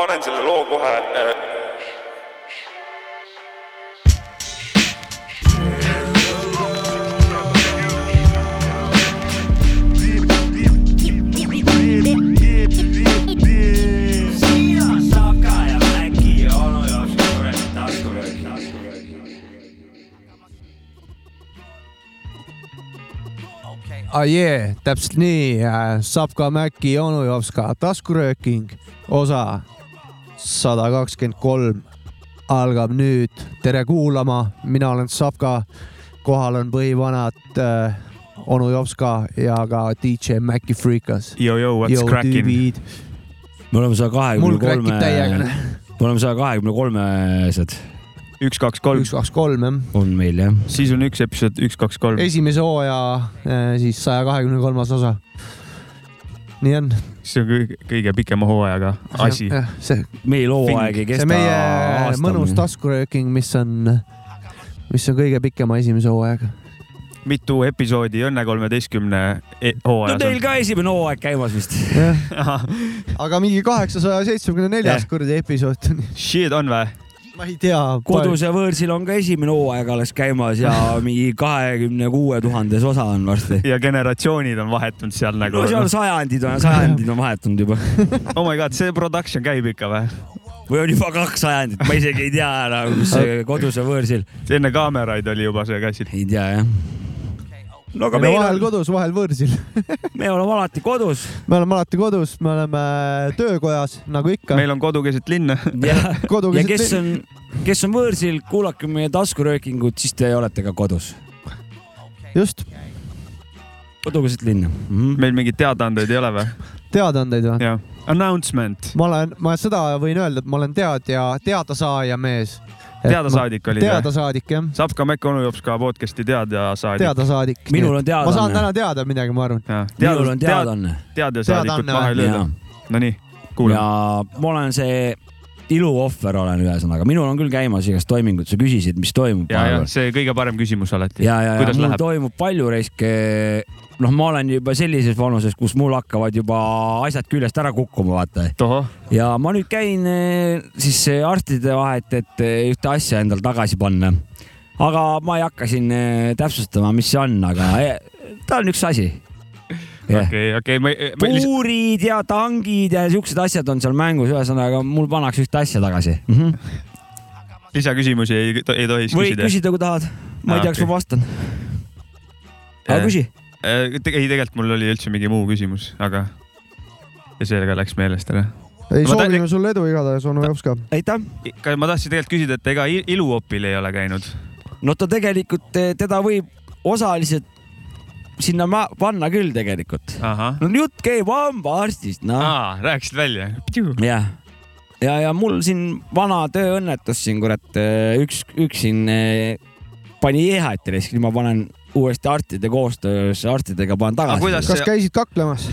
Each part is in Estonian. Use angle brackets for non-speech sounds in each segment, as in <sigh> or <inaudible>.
panen selle loo kohe äh, ah, yeah, täpselt nii, Sapka, Mäki, onu Jopska, taskurööking, osa sada kakskümmend kolm algab nüüd. tere kuulama, mina olen Sapka, kohal on põhivanad äh, onu Jopska ja ka DJ Mäki Freekas. Yo-yo, what's cracking? me oleme saja kahekümne kolme, me oleme saja kahekümne kolmesed üks, kaks, kolm. üks, kaks, kolm jah. on meil jah. siis on üks episood, üks, kaks, kolm. esimese hooaja eh, siis saja kahekümne kolmas osa. Nii on. see on kõige, kõige pikema hooajaga asi. see. meil hooaeg ei kesta. see meie aastani. mõnus taskurööking, mis on, mis on kõige pikema esimese hooajaga mitu episoodi Õnne kolmeteistkümne e hooajas no teil ka esimene hooaeg käimas vist aga mingi kaheksasaja seitsmekümne neljas kuradi episood. Shit on või? Ma ei tea. kodus ja võõrsil on ka esimene hooaeg alles käimas ja <laughs> mingi kahekümne kuue tuhandes osa on varsti. ja generatsioonid on vahetunud seal nagu. no seal sajandid on, sajandid on vahetunud juba <laughs> oh my god, see production käib ikka või? või on juba kaks sajandit, ma isegi ei tea enam, mis <laughs> kodus ja võõrsil. enne kaameraid oli juba see käsil. ei tea jah no aga meil vahel on... kodus, vahel võõrsil <laughs> me oleme alati kodus. me oleme alati kodus, me oleme töökojas nagu ikka. meil on kodu keset linna <laughs> ja, <laughs> ja kes on, kes on võõrsil, kuulake meie taskuröökingut, siis te olete ka kodus. just. kodu keset linna mm. -hmm. meil mingeid teadaandeid ei ole või? teadaandeid või? Announcement. ma olen, ma seda võin öelda, et ma olen teadja, teadasaaja mees teadasaadik oli teadasaadik jah. Sapka Mäkk onu jops ka podcast'i teadasaadik. teadasaadik. minul on teadaanne. ma saan täna teada midagi, ma arvan. minul on teadaanne. teadasaadikut maha ei lööda. Nonii, kuulame. ja ma olen see iluohver olen ühesõnaga, minul on küll käimas igast toimingud, sa küsisid, mis toimub. ja, ja see kõige parem küsimus alati. ja, ja, ja mul läheb? toimub palju reisk noh, ma olen juba sellises vanuses, kus mul hakkavad juba asjad küljest ära kukkuma, vaata. ja ma nüüd käin eh, siis arstide vahet, et eh, ühte asja endal tagasi panna. aga ma ei hakka siin eh, täpsustama, mis see on, aga ta on üks asi okei, okei. puurid ja tangid ja siuksed asjad on seal mängus, ühesõnaga mul pannakse ühte asja tagasi mm. -hmm. lisaküsimusi ei, ei tohiks küsida? võid küsida, kui tahad. ma ei tea, kas ma vastan. aga küsi Äh, ei, tegelikult mul oli üldse mingi muu küsimus, aga ja sellega läks meelest ära. ei, soovime sulle edu igatahes, onu Jops ka. aitäh. ma tahtsin tegelikult küsida, et ega iluopil ei ole käinud? no ta tegelikult, teda võib osaliselt sinna panna küll tegelikult. no jutt käib hambaarstist, noh. rääkisid välja? jah ja, ja mul siin vana tööõnnetus siin, kurat, üks, üks siin eh, pani jäähati, siis ma panen uuesti arstide koostöös arstidega panen tagasi. kas see... käisid kaklemas?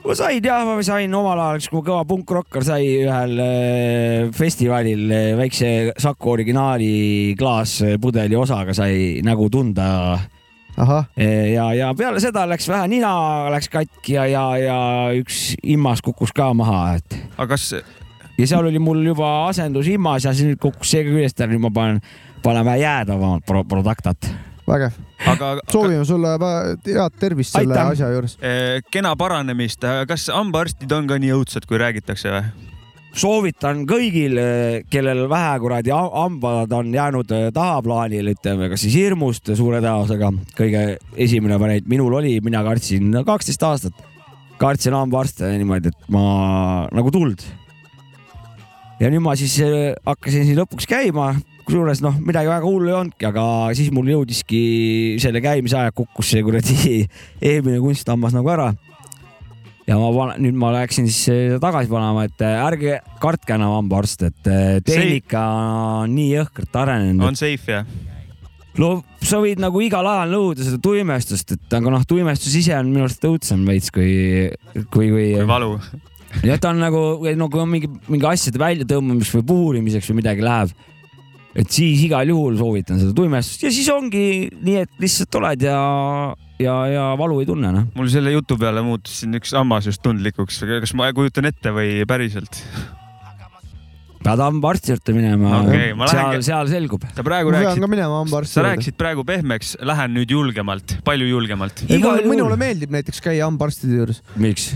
ma sain jah, ma sain omal ajal, kui kõva punkrokker sai ühel äh, festivalil väikse Saku originaali klaaspudeli osaga sai nägu tunda. Äh, ja, ja peale seda läks vähe nina läks katki ja, ja, ja üks immas kukkus ka maha, et. aga kas? ja seal oli mul juba asendus immas ja siis kukkus see ka küljest ära, nüüd ma panen, panen vähe jäädavamat pro produktat vägev. aga soovime sulle head tervist selle Aitäh. asja juures. Eh, kena paranemist, kas hambaarstid on ka nii õudsad, kui räägitakse või? Soovitan kõigil, eh, kellel vähe kuradi hambad on jäänud eh, tahaplaanile, ütleme, kas siis hirmust suure tõenäosusega. kõige esimene variant minul oli, mina kartsin kaksteist aastat, kartsin hambaarste niimoodi, et ma nagu tuld. ja nüüd ma siis hakkasin siin lõpuks käima, kusjuures noh, midagi väga hullu ei olnudki, aga siis mul jõudiski selle käimise aeg kukkus see kuradi <laughs> eelmine kunsthammas nagu ära. Ja ma nüüd ma läksin siis tagasi panema, et äh, ärge kartke enam hambaarste, et äh, tehnika on nii jõhkralt arenenud. on safe jah? no sa võid nagu igal ajal nõuda seda tuimestust, et aga noh, tuimestus ise on minu arust õudsem veits kui, kui, kui. kui valu jah, ta on nagu, no kui on mingi, mingi asjade väljatõmbamiseks või puurimiseks või midagi läheb et siis igal juhul soovitan seda tuimestust ja siis ongi nii, et lihtsalt oled ja, ja, ja valu ei tunne noh. mul selle jutu peale muutus siin üks hammas just tundlikuks, kas ma kujutan ette või päriselt? pead hambaarsti juurde minema Okei, ma seal seal selgub. sa praegu rääkisid sa rääkisid praegu pehmeks, lähen nüüd julgemalt, palju julgemalt. minule meeldib näiteks käia hambaarstide juures. miks?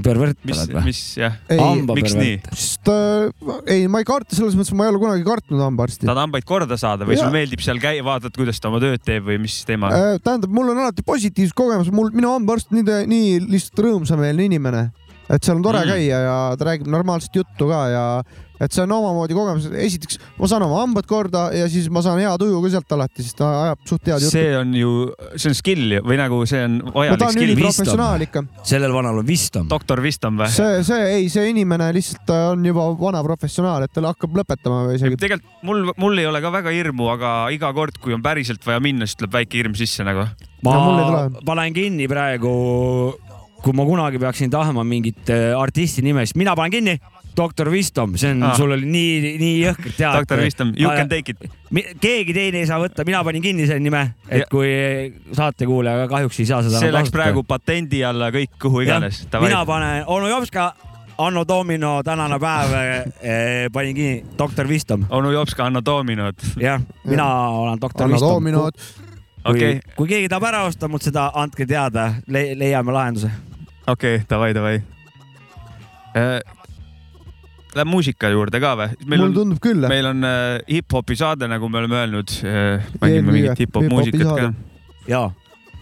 Pervert mis oled, või? mis jah, ei, miks nii? sest äh, ei, ma ei karta selles mõttes, ma ei ole kunagi kartnud hambaarsti. tahad hambaid korda saada või Jaa. sulle meeldib seal käia, vaatad, kuidas ta oma tööd teeb või mis teema? Äh, tähendab, mul on alati positiivsed kogemused, mul, minu hambaarst on nii, nii lihtsalt rõõmsameelne inimene, et seal on tore Mm. käia ja ta räägib normaalset juttu ka ja et see on omamoodi kogemus. esiteks ma saan oma hambad korda ja siis ma saan hea tuju ka sealt alati, sest ta ajab suht head juttu. see on ju, see on skill või nagu see on vajalik tahan skill. üliprofessionaal ikka. sellel vanal on wisdom. doktor Vistam või? see, see ei, see inimene lihtsalt ta on juba vana professionaal, et tal hakkab lõpetama või isegi. tegelikult mul, mul ei ole ka väga hirmu, aga iga kord, kui on päriselt vaja minna, siis tuleb väike hirm sisse nagu. ma No mul ei tule. panen kinni praegu, kui ma kunagi peaksin tahma mingit äh, artisti nime, siis mina panen kinni. doktor Wisdom, see on ah., sul oli nii, nii jõhkralt teada. doktor Vistam, you can take it. keegi teine ei saa võtta, mina panin kinni selle nime, et Ja- kui saatekuulaja kahjuks ei saa seda. see läks praegu patendi alla kõik, kuhu iganes. mina panen onu Jopska, Anno Domino, tänane päev eh, panin kinni, doktor Wisdom. onu Jopska, Anno Dominot. jah, mina olen doktor Wisdom. okei, kui keegi tahab ära osta mult seda, andke teada le, leiame lahenduse. okei, davai, davai. Läheb muusika juurde ka või? meil mulle on, tundub küll. meil on äh, hip-hopi saade, nagu me oleme öelnud. mängime Eelmine mingit hip-hop muusikat ka saade.. ja,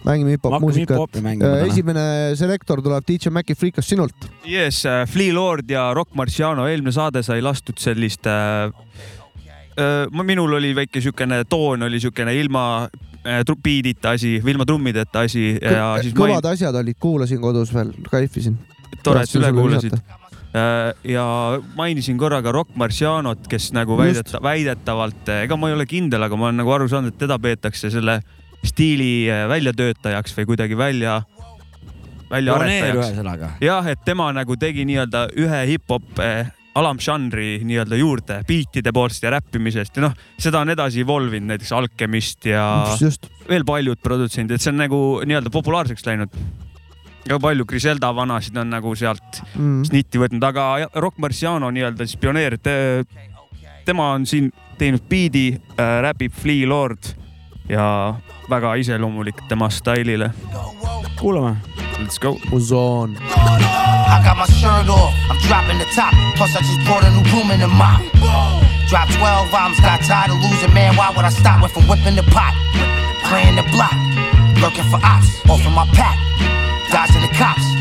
mängime me hip-hop muusikat. täna. esimene selektor tuleb DJ Maci Freekas sinult. Yes, Flea Lord ja Rock Marciano, eelmine saade sai lastud sellist äh,. Äh, minul oli väike siukene toon oli siukene ilma äh, beat'ita asi, ilma trummideta asi ja siis kõvad asjad olid, kuulasin kodus veel, kaifisin. tore, et üle kuulasid. ja mainisin korra ka Rock Marcianot, kes nagu väideta, väidetavalt, ega ma ei ole kindel, aga ma olen nagu aru saanud, et teda peetakse selle stiili äh, väljatöötajaks või kuidagi välja, välja aretajaks. jah, et tema nagu tegi nii-öelda ühe hip-hop alamžanri nii-öelda juurde beatide poolest ja räppimisest ja noh, seda on edasi evolve inud näiteks Alchemist ja just, veel paljud produtsendid, et see on nagu nii-öelda populaarseks läinud. väga palju Griselda vanasid on nagu sealt mm.. snitti võtnud, aga Rock Marciano nii-öelda siis pioneer te,, tema on siin teinud biidi äh,, räpib Flea Lord ja väga iseloomulik tema stailile. kuulame. Let's go. Musoon. I got my shirt off, I'm dropping the top. Plus, I just brought a new broom in the mop. Drop 12 albums, got tired of losing, man. Why would I stop? Went from whipping the pot, playing the block, lurking for ops, off of my pack, dodging the cops.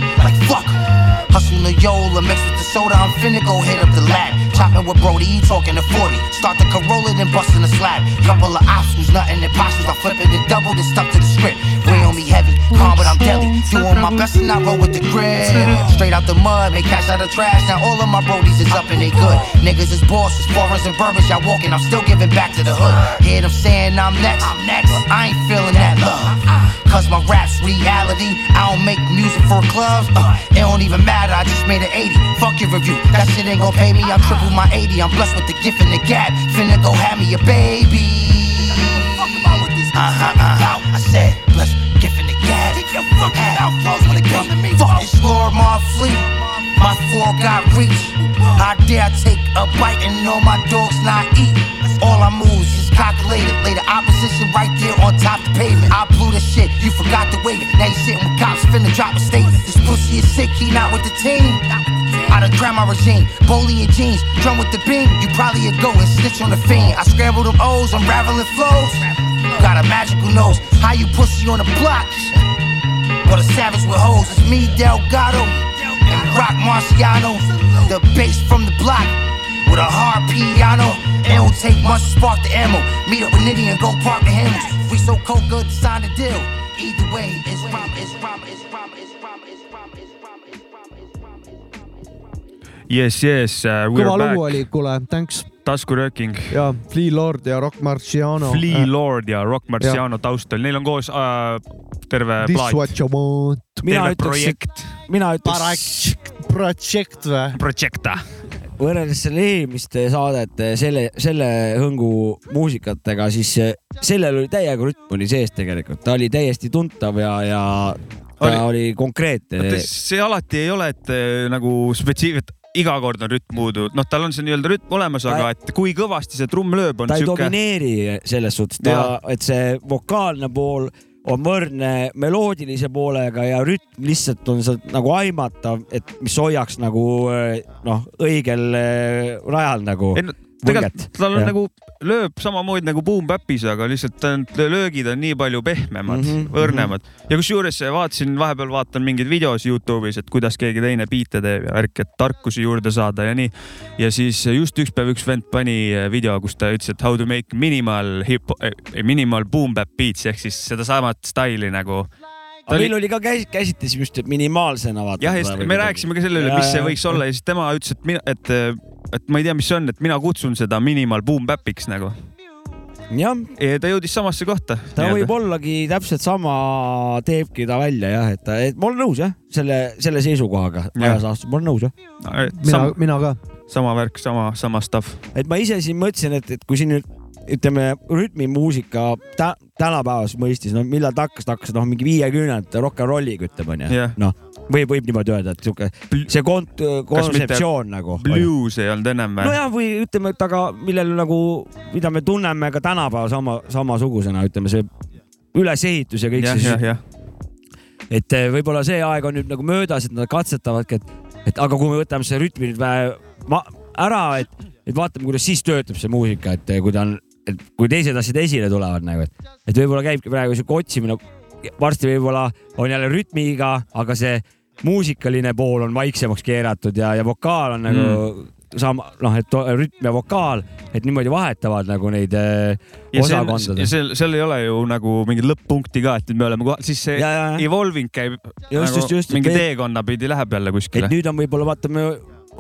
Hustle the Yola mixed with the soda, I'm finna go hit up the lab. Chopping with Brody, he talking to 40. Start the Corolla, then busting the slab. Couple of who's nothing imposters. I flip it and double, then stuck to the script. Weigh on me heavy, calm, but I'm deadly. Doing my best and I roll with the grip. Straight out the mud, make cash out of trash. Now all of my brodies is up and they good. Niggas is bosses, foreigners and bourbons. Y'all walking, I'm still giving back to the hood. Hear them saying I'm next. I'm next. But I ain't feeling that love. Cause my rap's reality. I don't make music for clubs. Uh, it don't even matter, I just made an 80. Fuck your review, that shit ain't gon' pay me. I'm triple my 80. I'm blessed with the gift and the gap. Finna go have me a baby. Uh huh, uh huh. I said, blessed gift and the gap. Keep your fucking mouth closed when it comes to me. Fuck this Lord Fleet. My four got reach. How dare take a bite and know my dog's not eat? All I moves is calculated. Lay the opposition right there on top the pavement. I blew the shit, you forgot to wait. Now you sitting with cops, finna drop a state. This pussy is sick, he not with the team. I done grab my regime, bowling jeans, drum with the beam. You probably a go and snitch on the fiend. I scramble them O's, unraveling flows. Got a magical nose, how you pussy on the block? Or the savage with hoes, it's me, Delgado, and Rock Marciano. The bass from the block with a hard piano. It don't take much to spark the ammo. Meet up with Nitty and go park the hammers. We so cold, good to sign the deal. Either way, it's rum, it's rum, it's rum, it's rum, it's rum, it's rum, it's rum, it's rum, it's rum. Yes, yes uh,, we kõva are lugu back, oli, kuule, thanks. taskurööking. ja Flea Lord ja Rock Marciano. Flea Lord ja Rock Marciano taustal, neil on koos äh, terve This plaat, what you want. mina ütleks, projekt, mina ütleks, Project või? projekta. Võrreldes selle eelmiste saadete selle, selle hõngu muusikatega, siis eh, sellel oli täiega rütm oli sees tegelikult, ta oli täiesti tuntav ja, ja ta Oli. oli, konkreetne. see alati ei ole, et äh, nagu spetsiifilt, iga kord on rütm puudu, noh, tal on see nii-öelda rütm olemas, aga et kui kõvasti see trumm lööb, on ta ei sihuke. domineeri selles suhtes, ta, et see vokaalne pool on võrdne meloodilise poolega ja rütm lihtsalt on sealt nagu aimatav, et mis hoiaks nagu noh, õigel eh, rajal nagu. ei no tegelikult tal on ja. nagu, lööb samamoodi nagu Boom Bapis, aga lihtsalt need löögid on nii palju pehmemad mm, -hmm, õrnemad mm. -hmm. ja kusjuures vaatasin, vahepeal vaatan mingeid videosi Youtube'is, et kuidas keegi teine biite teeb ja värk, et tarkusi juurde saada ja nii. ja siis just üks päev üks vend pani video, kus ta ütles, et how to make minimal hip, minimal boom bap beats ehk siis sedasamat staili nagu aga meil oli ka käs-, käsitlesime just minimaalsena vaata. jah, ja me rääkisime ka selle üle, mis see võiks olla ja siis tema ütles, et mina, et, et ma ei tea, mis see on, et mina kutsun seda minimal boom bap'iks nagu. jah. ja ta jõudis samasse kohta. ta võib ollagi täpselt sama, teebki ta välja jah, et, et ma olen nõus jah, selle, selle seisukohaga ajas aastas, ma olen nõus jah no,. mina, mina ka. sama värk, sama, sama stuff. et ma ise siin mõtlesin, et, et kui siin nüüd ütleme rütmimuusika tä tänapäevases mõistes, no millal ta hakkas, ta hakkas noh, mingi viiekümnendate rock n rolliga ütleme onju yeah., noh või võib niimoodi öelda, et sihuke see kont-, kontseptsioon nagu. Blues ei olnud ennem või? nojah, või ütleme, et aga millel nagu, mida me tunneme ka tänapäeval sama, samasugusena, ütleme see ülesehitus ja kõik ja, siis. et eh, võib-olla see aeg on nüüd nagu möödas, et nad katsetavadki, et, et aga kui me võtame selle rütmi nüüd vähe ära, et, et vaatame, kuidas siis töötab see muusika, et kui ta on et kui teised asjad esile tulevad nagu, et, et võib-olla käibki praegu sihuke otsimine, varsti võib-olla on jälle rütmiga, aga see muusikaline pool on vaiksemaks keeratud ja, ja vokaal on nagu mm sama, noh, et rütm ja vokaal, et niimoodi vahetavad nagu neid eh, osakondade. seal, seal ei ole ju nagu mingit lõpp-punkti ka, et me oleme kohe, siis see ja, ja, ja. evolving käib just, nagu just, just, mingi teekonna pidi läheb jälle kuskile. et nüüd on võib-olla vaata, me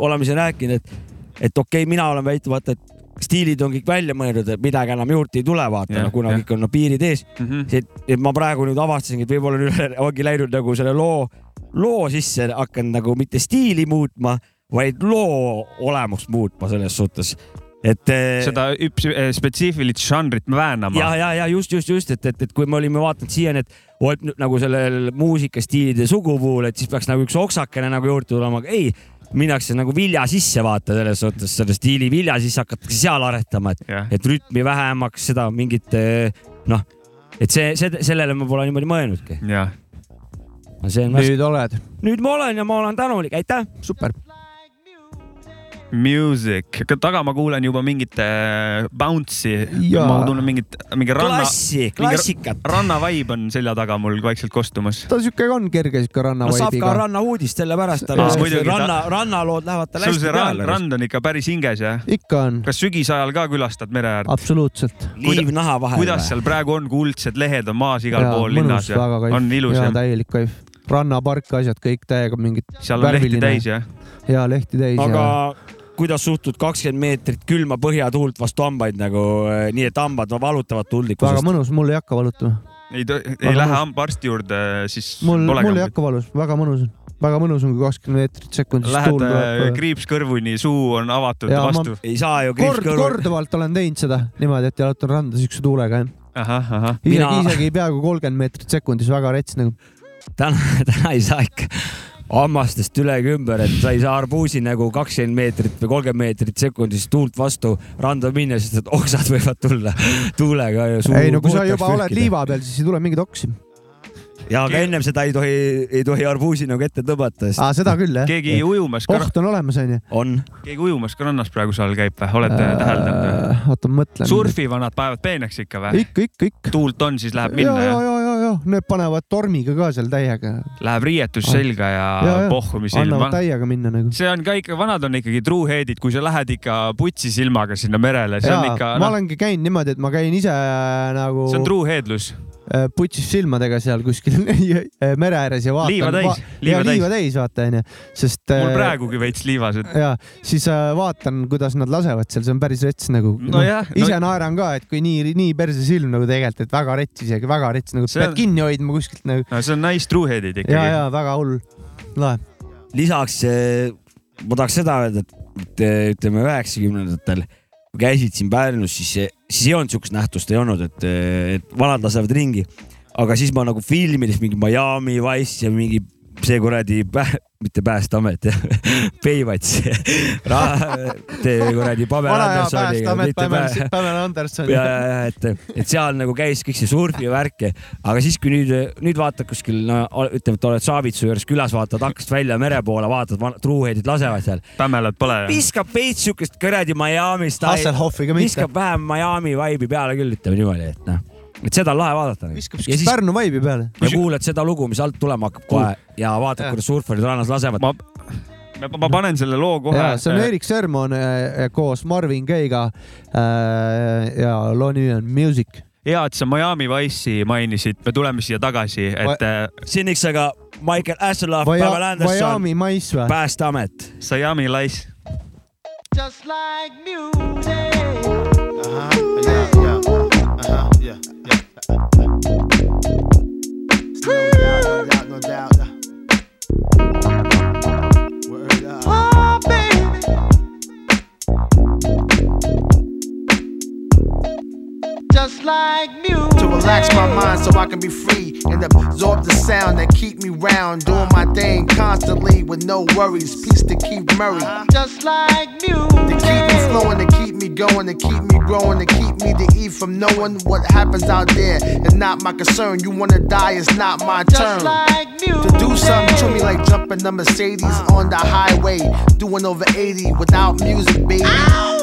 oleme siin rääkinud, et, et okei okay,, mina olen väitnud, vaata, et stiilid on kõik välja mõeldud, et midagi enam juurde ei tule, vaata, no kuna kõik on no, piirid ees mm. -hmm. et ma praegu nüüd avastasingi, et võib-olla nüüd <laughs> ongi läinud nagu selle loo, loo sisse hakanud nagu mitte stiili muutma, vaid loo olemust muutma selles suhtes et. Eh, seda eh, spetsiifilist žanrit väänama. ja, ja, ja just, just, just, et, et, et kui me olime vaadanud siiani, et nagu sellel muusikastiilide sugu puhul, et siis peaks nagu üks oksakene nagu juurde tulema, aga ei minnakse nagu vilja sisse vaata selles suhtes, selle stiili vilja sisse hakatakse seal aretama, et yeah., et rütmi vähemaks, seda mingit noh, et see, see, sellele ma pole niimoodi mõelnudki. jah. nüüd oled? nüüd ma olen ja ma olen tänulik, aitäh. super Music, taga ma kuulen juba mingit äh, bounce'i. ma tunnen mingit, mingi ranna. klassi, klassikat. ranna vibe on selja taga mul vaikselt kostumas. ta siuke on kerge siuke ranna no, saab ka ranna uudist, sellepärast ta no, ranna, rannalood lähevad tal hästi peale. rand on ikka päris hinges jah? ikka on. kas sügisajal ka külastad mere äärt? absoluutselt. liiv naha vahel. kuidas seal praegu on, kuldsed lehed on maas igal ja, pool linnas ja on ilus ja täielik kaif. rannapark, asjad kõik täiega mingid. seal on lehti täis jah? ja lehti täis. aga ja kuidas suhtud kakskümmend meetrit külma põhjatuult vastu hambaid nagu eh, nii, et hambad valutavad tuldlikkusest? väga mõnus, mul ei hakka valutama. ei, ei lähe hambaarsti juurde, siis mul, mul ei hakka valus, väga mõnus on väga mõnus on, kui kakskümmend meetrit sekundis. Lähed äh, kriips kõrvuni, suu on avatud ja vastu. ei saa ju kriips kord, kõrvuni. korduvalt olen teinud seda niimoodi, et jalutan randa siukse tuulega. isegi Mina..., isegi peaaegu kolmkümmend meetrit sekundis, väga rets nagu. täna, täna ei saa ikka hammastest üle ümber, et sa ei saa arbuusi nagu kakskümmend meetrit või kolmkümmend meetrit sekundis tuult vastu randa minna, sest et oksad võivad tulla tuulega. ei no kui sa juba oled liiva peal, siis ei tule mingeid oksi ja aga ennem seda ei tohi, ei tohi arbuusi nagu ette tõmmata sest.... aa, seda küll jah. keegi ujumas ka. oht on olemas, onju. on. keegi ujumas ka rannas praegu seal käib või, olete äh, täheldanud? oota, ma mõtlen. surfivad nad panevad peeneks ikka või? ikka, ikka, ikka. tuult on, siis läheb minna ja, ja, ja, ja, need panevad tormiga ka seal täiega. Läheb riietus ah. selga ja, ja, ja. pohhu, mis ilma. annavad täiega minna nagu. see on ka ikka, vanad on ikkagi truehead'id, kui sa lähed ikka putsi silmaga sinna merele, see ja, on ikka. ma no... olengi käinud niimoodi, et ma käin ise nagu. see on trueheadlus Äh, putsis silmadega seal kuskil <laughs> äh, mere ääres ja vaatan. liiva täis va, liiva, liiva täis, vaata onju, sest. mul äh, praegugi veits liivas. ja siis vaatan, kuidas nad lasevad seal, see on päris rets nagu no,. No, jah, ise no... naeran ka, et kui nii, nii perse silm nagu tegelikult, et väga rets isegi, väga rets nagu see pead on... kinni hoidma kuskilt nagu. no see on nice truehead'id ikkagi. ja, ja väga hull, lahe. lisaks ma tahaks seda öelda, et ütleme üheksakümnendatel käisid siin Pärnus, siis, siis ei olnud siukest nähtust, ei olnud, et, et vanad lasevad ringi. aga siis ma nagu filmides mingi Miami Wise ja mingi see kuradi pä-, mitte Päästeamet, Peivats, kuradi Pamela vana hea Andersoni. päästeamet, Pamela, Pamela Anderson. ja, ja, ja et, et seal nagu käis kõik see surfi värk, aga siis, kui nüüd, nüüd vaatad kuskil, no ütleme, et oled Saavitsu juures külas, vaatad aknast välja mere poole, vaatad, truuheadid lasevad seal, Pämmelat pole. viskab veits siukest kuradi Miami staili, viskab. vähem Miami vibe'i peale küll, ütleme niimoodi, et noh, et seda on lahe vaadata. viskab ja siukest siis Pärnu vibe'i peale. ja kuulad seda lugu, mis alt tulema hakkab kohe ja vaatad, kuidas surfarid rannas lasevad. ma, ma panen selle loo kohe ja. see on Erik Sermon äh, koos Marvin Gaye'ga. ja loo nimi on Music. hea, et sa Miami Wice'i mainisid, me tuleme siia tagasi, et äh, Sinniks aga Michael Asseloff, Pamela Anderson, Miami mais või? Päästeamet. Miami Lice. Just like music. Uh-huh. Yeah, yeah. Uh-huh. Yeah, yeah. No doubt, no doubt, no doubt. Word up. Oh, baby. Just like music. Relax my mind so I can be free and absorb the sound that keep me round, doing my thing constantly with no worries. Peace to keep Murray. Uh-huh. Just like music. To keep me flowing, to keep me going, to keep me growing, to keep me to eat from knowing what happens out there. It's not my concern. You wanna die, it's not my Just turn. like music. To do something to me like jumping the Mercedes on the highway, doing over 80 without music, baby. Ow!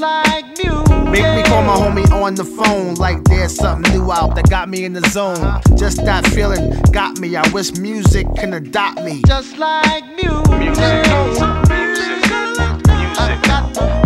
I'll go crazy. yeah. Just like music. Make me call my homie on the phone like there's something new out that got me in the zone. Just that feeling got me. I wish music can adopt me. Just like music. Music. Music. I got the music.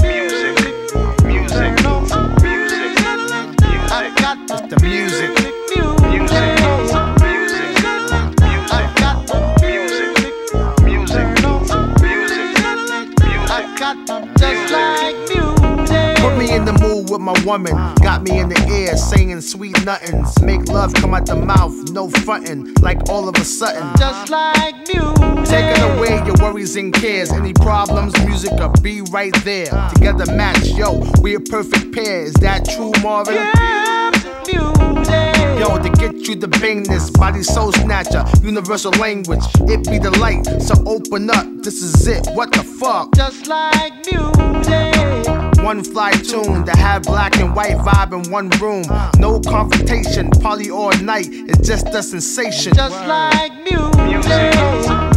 With my woman. Got me in the air saying sweet nothings. Make love come out the mouth, no frontin'. Like all of a sudden. Just like music. Taking away your worries and cares. Any problems, music will be right there. Together match, yo, we a perfect pair. Is that true, Marvin? Yeah, music. Yo, to get you the bangness, body soul snatcher, universal language. It be the light, so open up. This is it. What the fuck? Just like music. One fly tune to have black and white vibe in one room. No confrontation, party all night. It's just a sensation. Just like music. I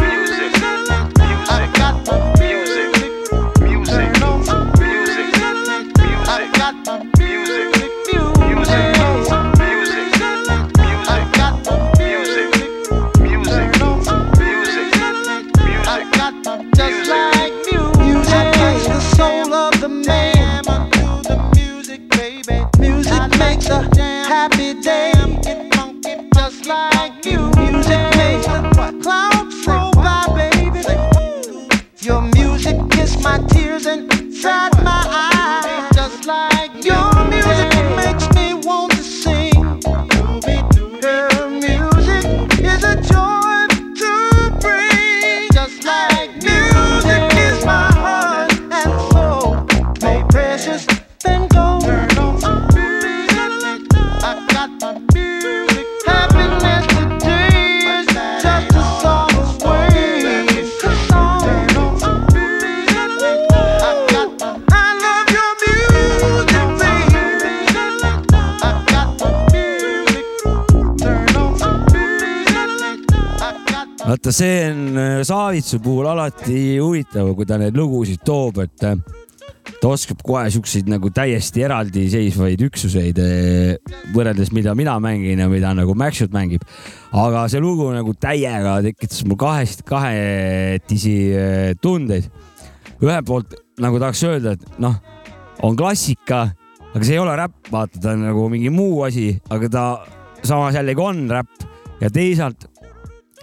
alati huvitav, kui ta neid lugusid toob, et äh, ta oskab kohe siukseid nagu täiesti eraldiseisvaid üksuseid äh, võrreldes, mida mina mängin ja mida nagu Maxut mängib. aga see lugu nagu täiega tekitas mul kahest, kahetisi äh, tundeid. ühelt poolt nagu tahaks öelda, et noh, on klassika, aga see ei ole räpp, vaata, ta on nagu mingi muu asi, aga ta samas jällegi on räpp ja teisalt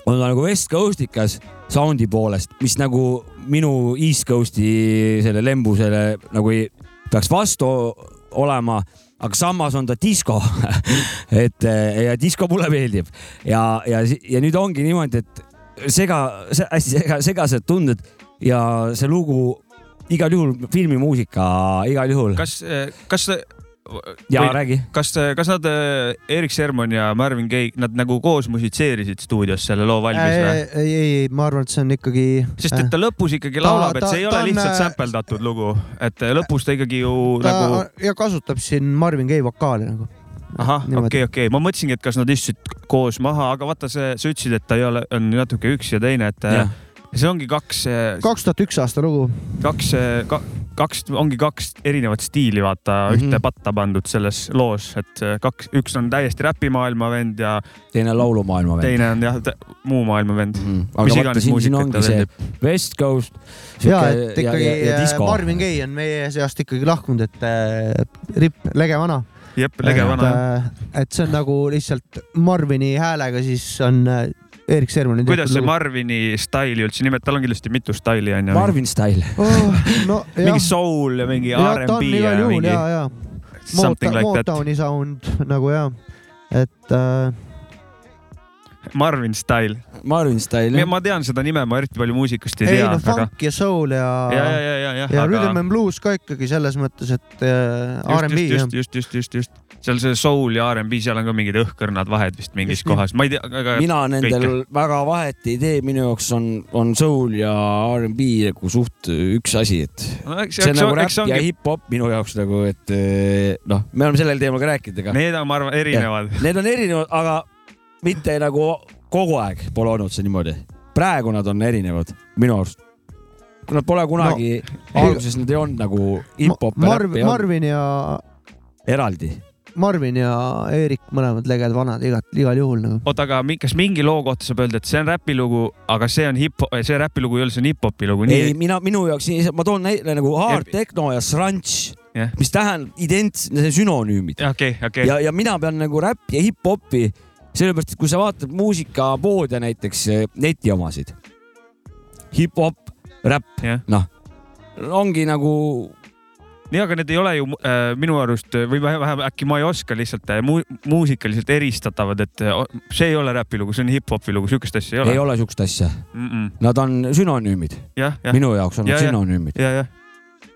on ta nagu West Coastikas soundi poolest, mis nagu minu East Coasti selle lembusele nagu ei peaks vastu olema, aga samas on ta disko. <laughs> et ja disko mulle meeldib ja, ja, ja nüüd ongi niimoodi, et sega, hästi sega, segased tunded ja see lugu igal juhul filmimuusika igal juhul. kas, kas ja räägi. kas, kas nad, Erik Sermon ja Marvin Gaye, nad nagu koos musitseerisid stuudios selle loo valmis ei, või? ei, ei, ma arvan, et see on ikkagi. sest et ta lõpus ikkagi Ta- laulab, et ta- see ei ta ole on, lihtsalt äh, sämpeldatud lugu, et lõpus ta ikkagi ju ta nagu ja kasutab siin Marvin Gaye vokaali nagu. ahah, okei, okei, ma mõtlesingi, et kas nad istusid koos maha, aga vaata, see, sa ütlesid, et ta ei ole, on natuke üks ja teine, et jah, see ongi kaks, kaks tuhat üks aasta lugu. kaks, kaks, ongi kaks erinevat stiili, vaata mm, Mhm. -hmm. ühte patta pandud selles loos, et kaks, üks on täiesti räpimaailma vend ja teine laulumaailma vend. teine on jah, muu maailma vend. Mhm. Mis aga vaata, iganes siin, siin muusikat ongi ta see väldib. West Coast. ja, et ikkagi ja, ja, ja disko. Marvin Gaye on meie seast ikkagi lahkunud, et äh, ripp, lege vana. jep, lege vana jah. et see on nagu lihtsalt Marvini häälega, siis on äh, Erik Sermani. kuidas see Marvini staili üldse nimetab, tal on kindlasti mitu staili onju. Marvin Style. oh,? no <laughs> mingi, soul ja mingi R'n'B ja mingi ja, ja something like that. Motowni sound nagu ja, et äh, Marvin Style. Marvin Style. ma tean seda nime, ma eriti palju muusikast ei ei tea, no aga funk ja soul ja ja, ja, ja, ja, jah, ja aga rhythm and blues ka ikkagi selles mõttes, et äh, just, R&B jah just, just, just, just, just, seal see soul ja R'n'B, seal on ka mingid õhkõrnad vahed vist mingis Just kohas, ma ei tea, aga mina nendel kõike. väga vahet ei tee, minu jaoks on, on soul ja R'n'B nagu suht üks asi, et no, eks, see on eks, nagu eks, räpp ja ongi, hip-hop minu jaoks nagu, et eh, noh, me oleme sellel teemal ka rääkinud, ega need on, ma arvan, erinevad. need on erinevad, aga mitte nagu kogu aeg pole olnud see niimoodi. praegu nad on erinevad minu arust. Nad pole kunagi no,, alguses nad ei olnud nagu hip-hop ja Marv, Marvin ja eraldi. Marvin ja Eerik mõlemad leged vanad igat, igal juhul nagu. oota, aga kas mingi loo kohta saab öelda, et see on räpilugu, aga see on hip, see räpilugu ei ole, see on hip-hopi lugu, ei mina, minu jaoks, ma toon näite nagu hard techno ja srunch Jah., mis tähendab identsed sünonüümid okei, okei, ja, ja mina pean nagu räppi ja hip-hopi, sellepärast et kui sa vaatad muusikapoode näiteks eh, neti omasid, hip-hop, räpp, jah. noh, ongi nagu nii, aga need ei ole ju äh, minu arust või vähemalt äkki ma ei oska lihtsalt äh, mu, muusikaliselt eristatavad, et äh, see ei ole räpilugu, see on hip-hopi lugu, sihukest asja ei ole ei. ole siukest asja, Mm -mm. nad on sünonüümid, jah, jah, minu jaoks on Ja, nad ja. sünonüümid, ja,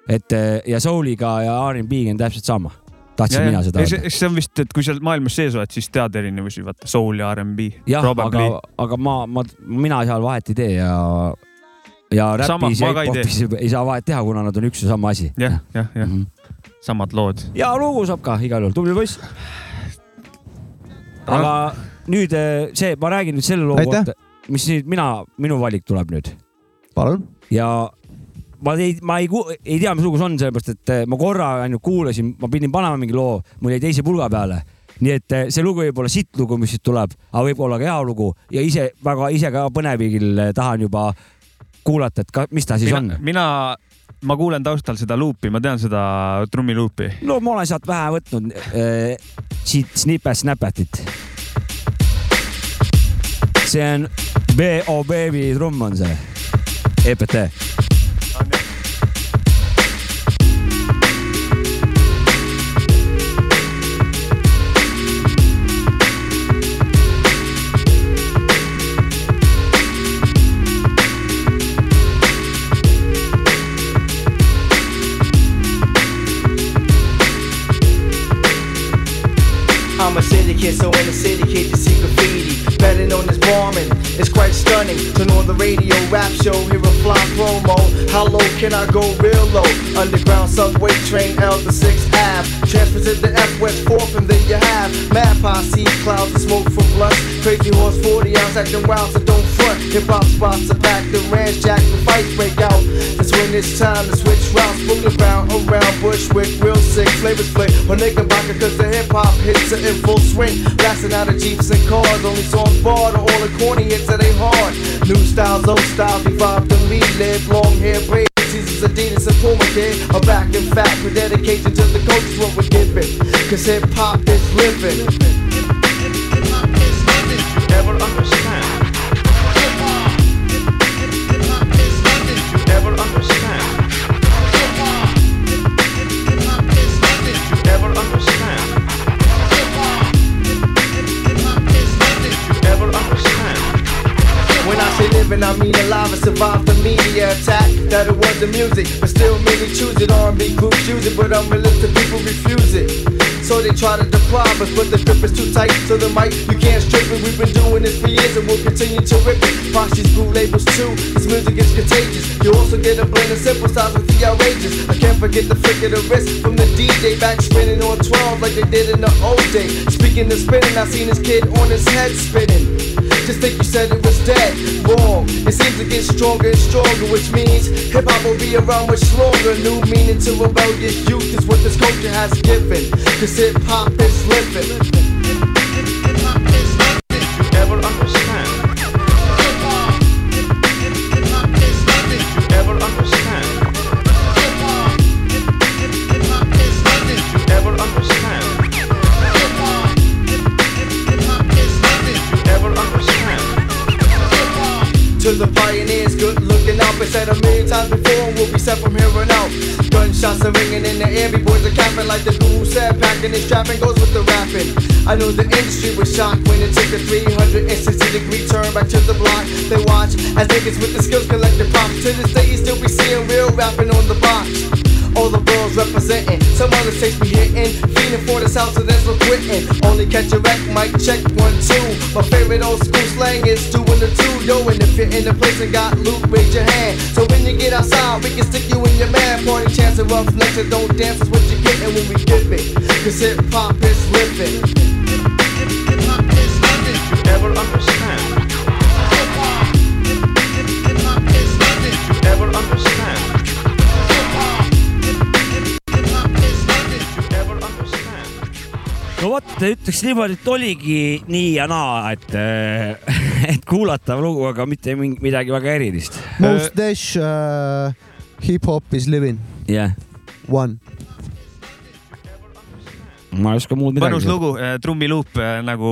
et ja soul'iga ja R'n'B-ga on täpselt sama. tahtsin mina seda öelda. see on vist, et kui sa maailmas sees oled, siis tead erinevusi, vaata soul ja R'n'B. jah, aga, aga ma, ma, mina seal vahet ei tee ja, ja räpis ja ma ka ei hip-hopis ei saa vahet teha, kuna nad on üks ja sama asi. jah, jah, jah, Mhm. samad lood. ja lugu saab ka igal juhul, tubli poiss. aga nüüd eh, see, ma räägin nüüd selle loo kohta, mis nüüd mina, minu valik tuleb nüüd palun. ja ma ei, ma ei, ei tea, mis lugu see on, sellepärast et eh, ma korra ainult kuulasin, ma pidin panema mingi loo, mul jäi teise pulga peale. nii et eh, see lugu võib olla sitt lugu, mis siit tuleb, aga võib olla ka hea lugu ja ise väga ise ka põnevil tahan juba kuulata, et ka, mis ta siis mina, on. mina, ma kuulen taustal seda luupi, ma tean seda trummiluupi. no ma olen sealt vähe võtnud äh, siit Snippet Snappetit. see on B.O. Baby trumm on see, EPT. Kid, so in the city kid, It's quite stunning. Turn on the radio rap show, hear a fly promo. How low can I go real low? Underground subway train, L to 6 Ave. Transfer to the F West 4th, and then you have Mad Posse, clouds of smoke from blunts. Crazy horse 40 ounce acting wild, so don't front. Hip hop spots are packed, the ranch jack, the fights break out. That's when it's time to switch routes. Moving around, around Bushwick, real sick, flavor split. Or Knickerbocker, cause the hip hop hits are in full swing. Blasting out of Jeeps and cars, only songs barred, or all the corny hits that ain't hard. New styles, old styles, evolve to me. Live long hair, braids, Caesars, Adidas, and Puma kid. Are back in fact with dedication to the coach what we're giving. Cause hip hop is living. Living, I mean alive and survive the media attack. that it was the music, but still many choose it. R&B groups use it, but unrealistic people refuse it. So they try to deprive us, but the grip is too tight. So the mic, you can't strip it. We've been doing this for years and we'll continue to rip it. Poshes group labels too. This music is contagious. You also get a blend of simple styles with the outrageous. I can't forget the flick of the wrist from the DJ back spinning on 12 like they did in the old day. Speaking of spinning, I seen this kid on his head spinning. Just think you said it was dead. Wrong. It seems to get stronger and stronger, which means hip hop will be around much longer. New meaning to rebellious youth is what this culture has given. Cause hip hop is living. Capping like the guru said. Packing and strapping goes with the rapping. I know the industry was shocked when it took a 360 degree turn back to the block. They watch as niggas with the skills collect the props. To this day, you still be seeing real rapping on the box. All the girls representing. Some other states be hitting. Feeding for the south, so that's what quitting. Only catch a wreck, mic check one, two. My favorite old school slang is doing the two. Yo, and if you're in the place and got loot, raise your hand. So when you get outside, we can stick you in your man. Party chance of rough necks and don't dance is what you're getting when we give it. Cause hip hop is living. ever understand? No vot, ütleks niimoodi, et oligi nii ja naa, et, <laughs> et kuulatav lugu, aga mitte mingi- midagi väga erilist. Most Dash uh, Hip Hop is living jah, one. ma ei oska muud midagi. mõnus lugu, trummiluup, nagu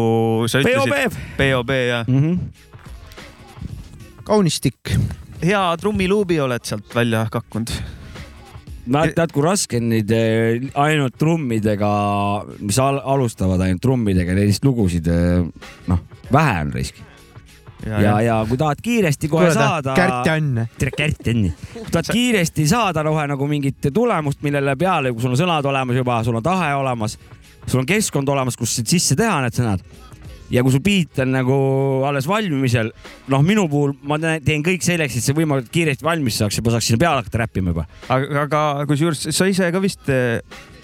sa ütlesid. POB. POB ja Mm -hmm. kaunistik. hea trummiluubi oled sealt välja kakkunud. Ma tead, kui raske on neid eh, ainult trummidega, mis al alustavad ainult trummidega, neist lugusid, noh, vähe on risk. ja, ja, ja kui tahad kiiresti kohe saada. Kärt ja Anne. tere, Kärt Enni. kui tahad kiiresti saada kohe nagu mingit tulemust, millele peale, kui sul on sõnad olemas juba, sul on tahe olemas, sul on keskkond olemas, kus sisse teha need sõnad ja kui su beat on nagu alles valmimisel, noh, minu puhul ma teen- kõik selleks, et see võimalikult kiiresti valmis saaks ja ma saaks sinna peale hakata räppima juba. aga, aga kusjuures sa ise ka vist,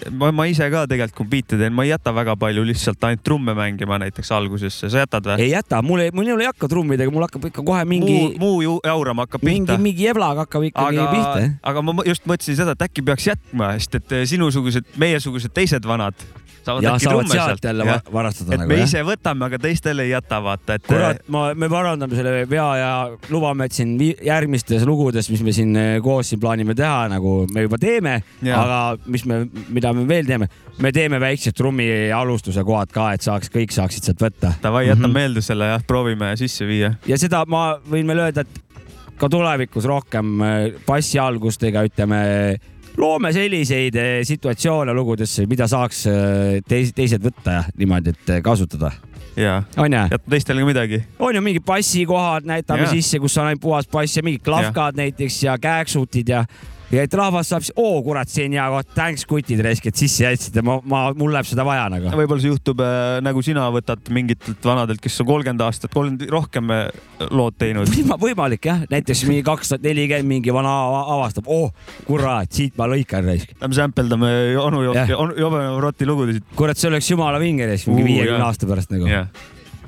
ma, ma ise ka tegelikult, kui biite teen, ma ei jäta väga palju lihtsalt ainult trumme mängima näiteks algusesse, sa jätad või? ei jäta, mul ei, mul ei ole jakka trummidega, mul hakkab ikka kohe mingi muu, muu ju jaurama hakkab mingi pihta,. mingi jeblaga hakkab ikkagi aga pihta., aga ma just mõtlesin seda, et äkki peaks jätma, sest et eh, sinusugused, meiesugused teised vanad saavad ja äkki trumme sealt jälle va- varastada et nagu me jah. ise võtame, aga teistele ei jäta, vaata, et. kurat, ma, me parandame selle vea ja lubame, et siin järgmistes lugudes, mis me siin eh, koos siin plaanime teha, nagu me juba teeme, aga mis me, mida me veel teeme, me teeme väiksed trummi alustuse kohad ka, et saaks, kõik saaksid sealt võtta. Davai, jäta Mhm. meelde selle jah, proovime sisse viia. ja seda ma võin veel öelda, et ka tulevikus rohkem eh, bassi algustega, ütleme, loome selliseid eh, situatsioone lugudesse, mida saaks eh, teis, teised võtta ja niimoodi, et eh, kasutada. ja, jätta teistele ka midagi. on ju mingid bassikohad, näitame Jaa. sisse, kus on ainult puhas bass ja mingid klahkad näiteks ja kääksutid ja ja et rahvas saab siis, oo kurat, see on hea koht, thanks kutid raisk, et sisse jätsite, ma, ma, mul läheb seda vaja nagu. võib-olla see juhtub äh, nagu sina võtad mingitelt vanadelt, kes on kolmkümmend aastat, kolmkümmend rohkem äh, lood teinud. <laughs> Võima- võimalik jah, näiteks mingi kaks tuhat nelikümmend mingi vana ava- avastab, oh kurat, siit ma lõikan raisk. Lähme sampeldame onu Jah. Jopi, Jobe Roti lugusid. kurat, see oleks jumala vinge raisk, mingi viiekümne aasta pärast nagu. jah.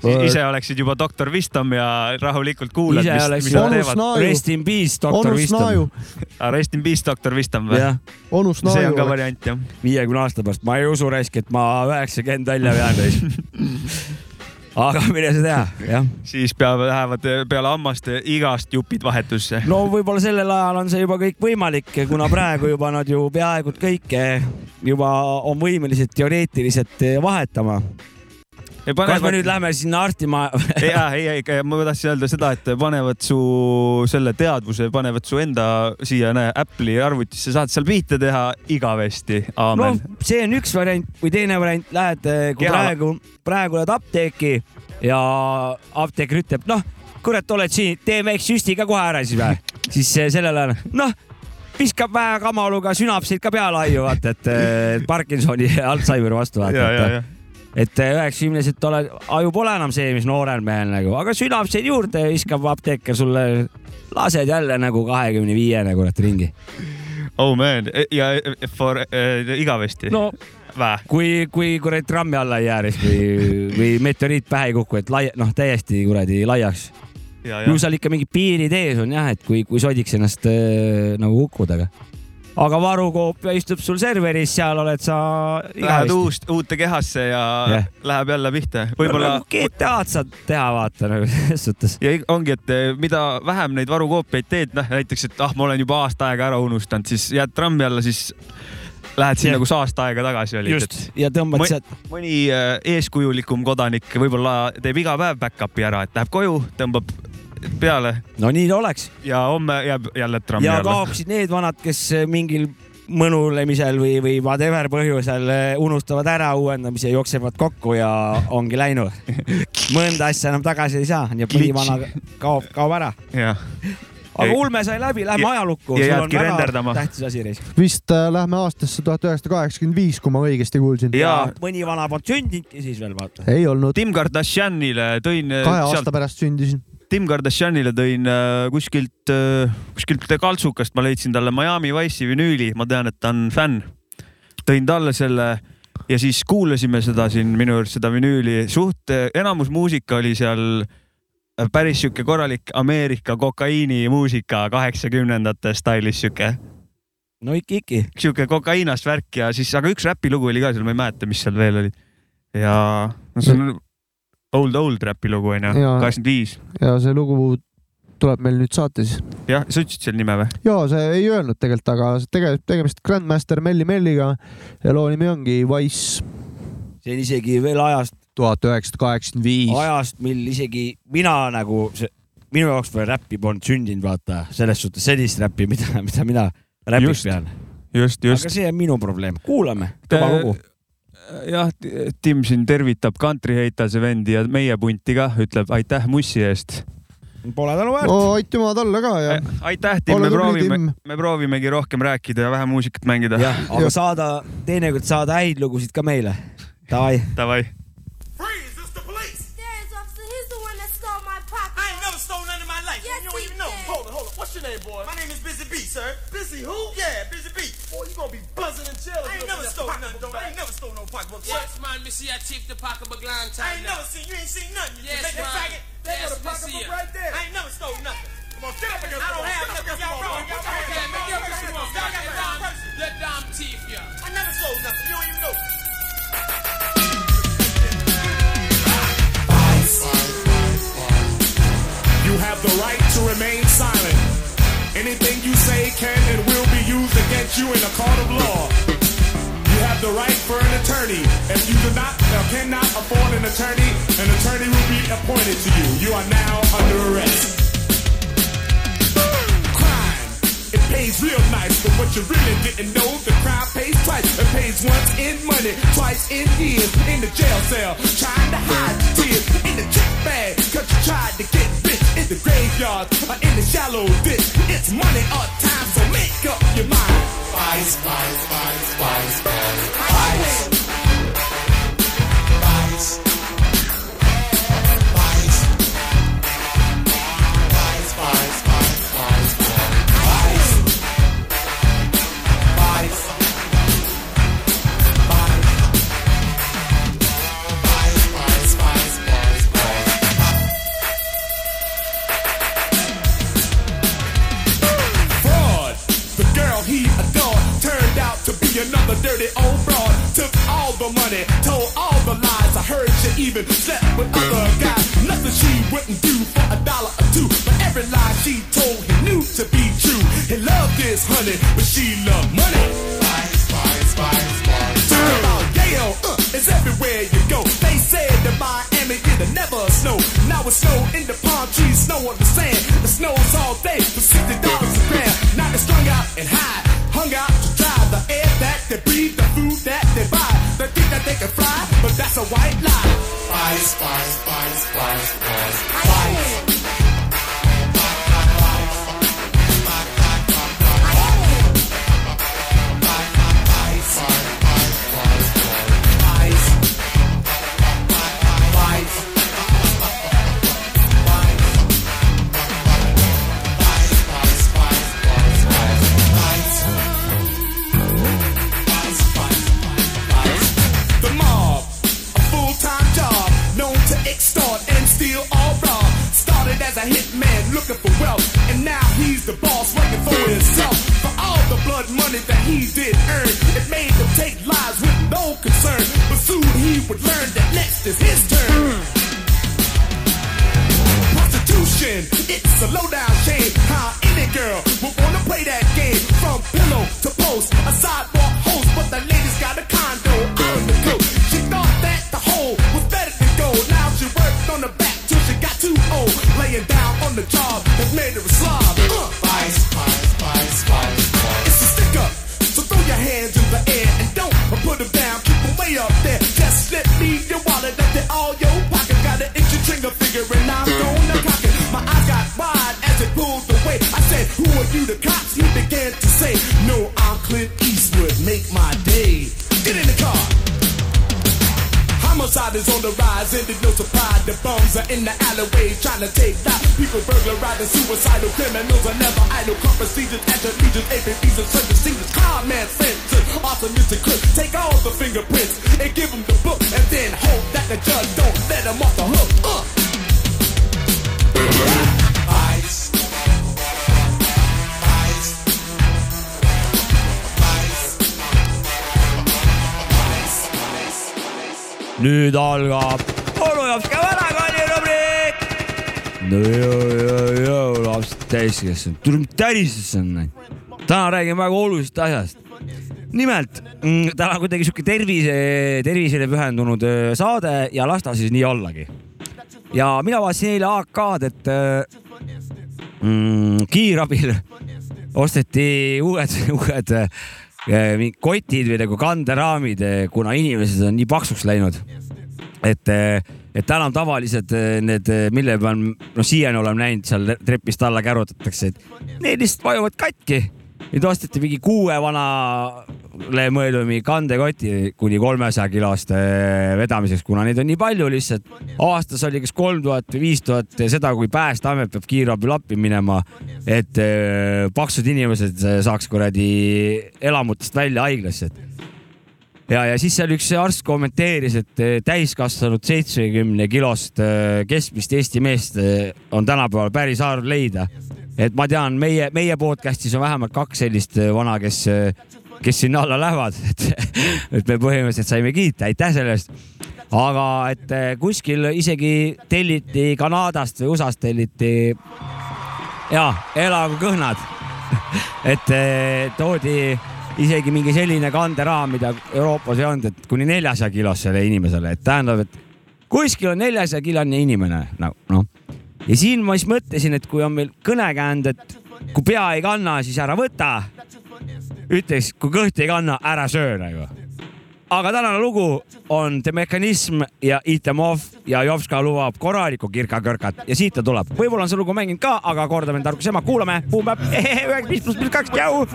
Ise oleksid juba doktor Wisdom ja rahulikult kuulad, mis, mis nad Onus teevad. Naaju. Rest in peace, doktor Snaju Wisdom., Rest in peace, doktor Wisdom või? jah, onu see on ka variant jah. viiekümne aasta pärast, ma ei usu raisk, et ma üheksakümmend välja vean raisk. <laughs> aga mine sa tea, jah siis peavad, lähevad peale hammast igast jupid vahetusse. no võib-olla sellel ajal on see juba kõik võimalik, kuna praegu juba nad ju peaaegu kõike juba on võimelised teoreetiliselt vahetama. Kas me nüüd läheme sinna Artimaa? <laughs> ja ei, ei, ma tahtsin öelda seda, et panevad su selle teadvuse, panevad su enda siia, näe, Apple'i arvutisse, saad seal biite teha igavesti. no see on üks variant või teine variant, lähed, kui Keha- praegu, praegu lähed apteeki ja apteeker ütleb, noh, kurat, oled siin, tee väikse süsti ka kohe ära siis või? <laughs> siis eh, sellel ajal, noh viskab vähe kamaluga sünapsid ka peale aiu, vaata, et eh, Parkinsoni ja Alžeimeri vastu vaata. Et üheksakümneselt ole, aju pole enam see, mis noorel mehel nagu, aga sünapseid juurde viskab apteeker sulle, lased jälle nagu kahekümne viiene kurat ringi. oh man, ja for äh, igavesti no Vä? kui, kui kuradi trammi alla ei jää siis või, või meteoriit pähe ei kuku, et lai-, noh, täiesti kuradi laiaks. ja, ju ja, seal ikka mingid piirid ees on jah, et kui, kui sodiks ennast äh, nagu kukkuda, aga. Aga varukoopia istub sul serveris, seal oled sa lähed uust, uute kehasse ja yeah. läheb jälle pihta. võib-olla nagu GTA-d saad teha, vaata nagu selles suhtes. ja ongi, et eh, mida vähem neid varukoopiaid teed, noh näiteks, et ah, ma olen juba aasta aega ära unustanud, siis jääd trammi alla, siis lähed sinna, kus aasta aega tagasi olid. just, ja tõmbad sealt, mõni äh, eeskujulikum kodanik võib-olla teeb iga päev back-up'i ära, et läheb koju, tõmbab peale no nii ta oleks. ja homme jääb jälle trammi ja alla. kaoksid need vanad, kes mingil mõnulemisel või, või whatever põhjusel eh, unustavad ära uuendamise, jooksevad kokku ja ongi läinud. <laughs> mõnda asja enam tagasi ei saa ja põhivana kaob, kaob ära. aga Ja- ulme sai läbi, lähme ja- ajalukku. ja jäädki renderdama. tähtis asi reis. vist äh, lähme aastasse tuhat üheksasada kaheksakümmend viis, kui ma õigesti kuulsin. ja mõni vana polnud sündinudki siis veel vaata. ei olnud, Tim Kardashianile tõin äh, kahe sealt aasta pärast sündisin. Tim Kardashianile tõin äh, kuskilt, kuskilt kaltsukast, ma leidsin talle Miami Wice'i vinüüli, ma tean, et ta on fänn. tõin talle selle ja siis kuulasime seda siin minu juures seda vinüüli, suht enamus muusika oli seal äh, päris sihuke korralik Ameerika kokaiinimuusika kaheksakümnendate stailis sihuke, no ikka, ikka. sihuke kokaiinast värk ja siis, aga üks räpilugu oli ka seal, ma ei mäleta, mis seal veel olid. ja no see on old old räpi lugu onju, Jaa. kaheksakümmend viis. ja see lugu tuleb meil nüüd saate siis. jah, sa ütlesid selle nime või? ja see ei öelnud tegelikult, aga tegelikult tegemist Grandmaster Melli Melliga ja loo nimi ongi Wise see on isegi veel ajast, tuhat üheksasada kaheksakümmend viis. ajast, mil isegi mina nagu, minu jaoks veel räppi polnud sündinud, vaata, selles suhtes sellist räppi, mida, mida mina räpiks Just. pean. just, just aga. see on minu probleem, kuulame, kõva lugu. jah, Tim siin tervitab Country Heitase vendi ja meie punti ka, ütleb aitäh mussi eest. Pole tänu väärt. no aitüma talle ka ja aitäh, Tim, me proovime me proovimegi rohkem rääkida ja vähem muusikat mängida. aga saada, teinekord saada häid lugusid ka meile. Davai. Davai. Freeze, it's the police. Dance officer, he's the one that stole my pocket. I ain't never stole none in my life. Yes, you don't he even know. did. Hold on, hold on. What's your name, boy? My name is Busy B, sir. Busy who? Yeah, Busy you gonna be buzzing in jail. I ain't never stole nothing, though. I ain't never stole no pocketbook. Yes, man, me see a chief the pocketbook long I time ain't now. never seen you ain't seen nothing. You Yes, yes, man. faggot. They Yes, got a me pocketbook right there. I ain't never stole nothing. Come on, get up against I the don't have Get up nothing. against the Y'all wrong. Up Okay, against make your Get up against the business. wall. Y'all Get get up down. against the wall. The damn thief, yeah. I never stole nothing. You don't even know. You have the right to remain silent. Anything you say can and will be used you in a court of law. You have the right for an attorney. If you do not or cannot afford an attorney, an attorney will be appointed to you. You are now under arrest. Crime. It pays real nice, but what you really didn't know, the crime pays twice. It pays once in money, twice in years. In the jail cell, trying to hide tears. In the check bag, cause you tried to get. In the graveyard, or in the shallow ditch. It's money or time, so make up your mind. Vice, vice, vice, vice. Vice. Rise, no surprise. The bums are in the alleyway trying to take that. People burglarizing, suicidal criminals are never idle. Car procedures, anti-legions, APBs, and search procedures. Con man fences, awesomistic crooks. Take all the fingerprints and give them the book, and then hope that the judge don't let them off the hook. Uh. Ice. Nüüd Olujovska vanakooli rubriik. no joo, joo, joo, lapsed täiskasvanud, tule mis tärises on. täna räägime väga olulisest asjast. nimelt mm, täna kuidagi sihuke tervise, tervisele pühendunud öö, saade ja las ta siis nii ollagi. ja mina vaatasin eile AK-d, et öö, mm, kiirabil osteti uued, <laughs> uued äh, kotid või nagu kanderaamid, kuna inimesed on nii paksuks läinud. et, et enam tavalised äh, need, mille peal, noh, siiani oleme näinud seal trepist alla kärutatakse, et need lihtsalt vajuvad katki. nüüd osteti mingi kuue vanale mõeldud mingi kandekoti kuni kolmesaja kiloste vedamiseks, kuna neid on nii palju lihtsalt. aastas oli kas kolm tuhat või viis tuhat seda, kui Päästeamet peab kiirabil appi minema, et paksud inimesed saaks kuradi elamutest välja haiglasse. ja, ja siis seal üks arst kommenteeris, et äh, täiskasvanud seitsmekümne kilost äh, keskmist Eesti meest äh, on tänapäeval päris harv leida. et ma tean, meie, meie podcast'is on vähemalt kaks sellist vana, kes, kes sinna alla lähevad, <laughs> et, et me põhimõtteliselt saime kiita, aitäh selle eest aga et eh, kuskil isegi telliti Kanadast või USA-st telliti ja elagu kõhnad. <laughs> et eh, toodi isegi mingi selline kanderaam, mida Euroopas ei olnud, et kuni neljasaja kilosele inimesele, et tähendab, et kuskil on neljasaja kilone inimene, no noh. ja siin ma siis mõtlesin, et kui on meil kõnekäänd, et kui pea ei kanna, siis ära võta. ütleks, kui kõht ei kanna, ära söö nagu aga tänane lugu on The Mechanism ja Eat them off ja Jovska lubab korralikku kirkakõrkat ja siit ta tuleb. võib-olla on see lugu mänginud ka, aga kordame tarkus ema, kuulame. Boom Bap, <laughs> üheksa, viis pluss pluss kaks, tšau.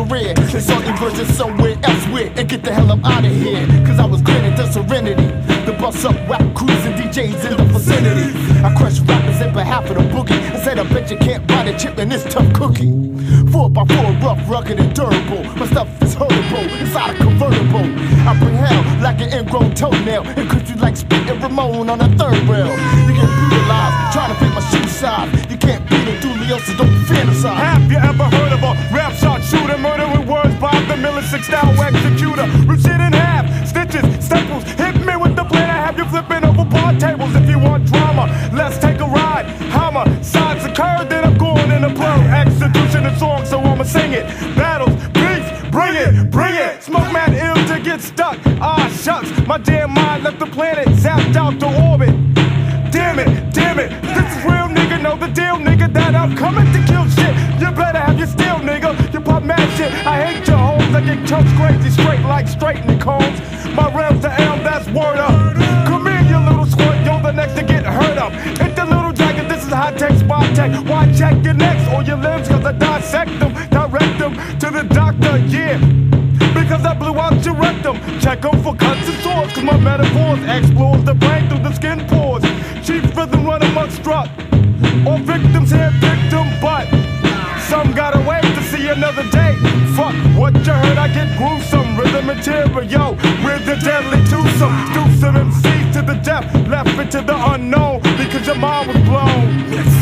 The rear and saw inversion somewhere elsewhere and get the hell up out of here. Cause I was granted the serenity. The bus up, whack cruising DJs in the vicinity. I crushed rappers in behalf of the boogie. I said, I bet you can't buy the chip in this tough cookie. Four by four, rough, rugged, and durable. My stuff is hurtable inside a convertible. I bring hell like an ingrown toenail and could you like spitting Ramon on a third rail. You get brutalized trying to fit my shoe size. You can't beat Julio, so don't fantasize. Have you ever heard of a rap shot shooter murder with words by the Miller Six style executor? Rip shit in half, stitches, staples. Hit me with the plan. I have you flipping over bar tables if you want drama. Let's take a ride. Hammer, sides occur, then I'm going in a blur. Execution of song, so I'ma sing it. Battles, beef, bring it, bring it. Smoke mad ill to get stuck. Ah, shucks, my damn mind left the planet, zapped out to orbit. Damn it, damn it, this is real nigga, know the deal, nigga, that I'm coming to kill shit. You better have your steel, nigga. You pop mad shit. I hate your homes. I get chunks crazy, straight like straightening combs. My realm's the elm, that's word up. Come here, you little squirt, you're the next to get hurt up. Hit the little dragon, this is high tech, spot tech. Why check your necks or your limbs, cause I dissect them, direct them to the doctor, yeah. Because I blew out your rectum. Check 'em for cuts and sores, cause my metaphors explores the brain through the skin pores. Chief rhythm run amok struck. All victims here victim, but some gotta wait to see another day. Fuck what you heard, I get gruesome. Rhythm material with the deadly twosome. Deuce of MCs to the death, left into the unknown because your mind was blown.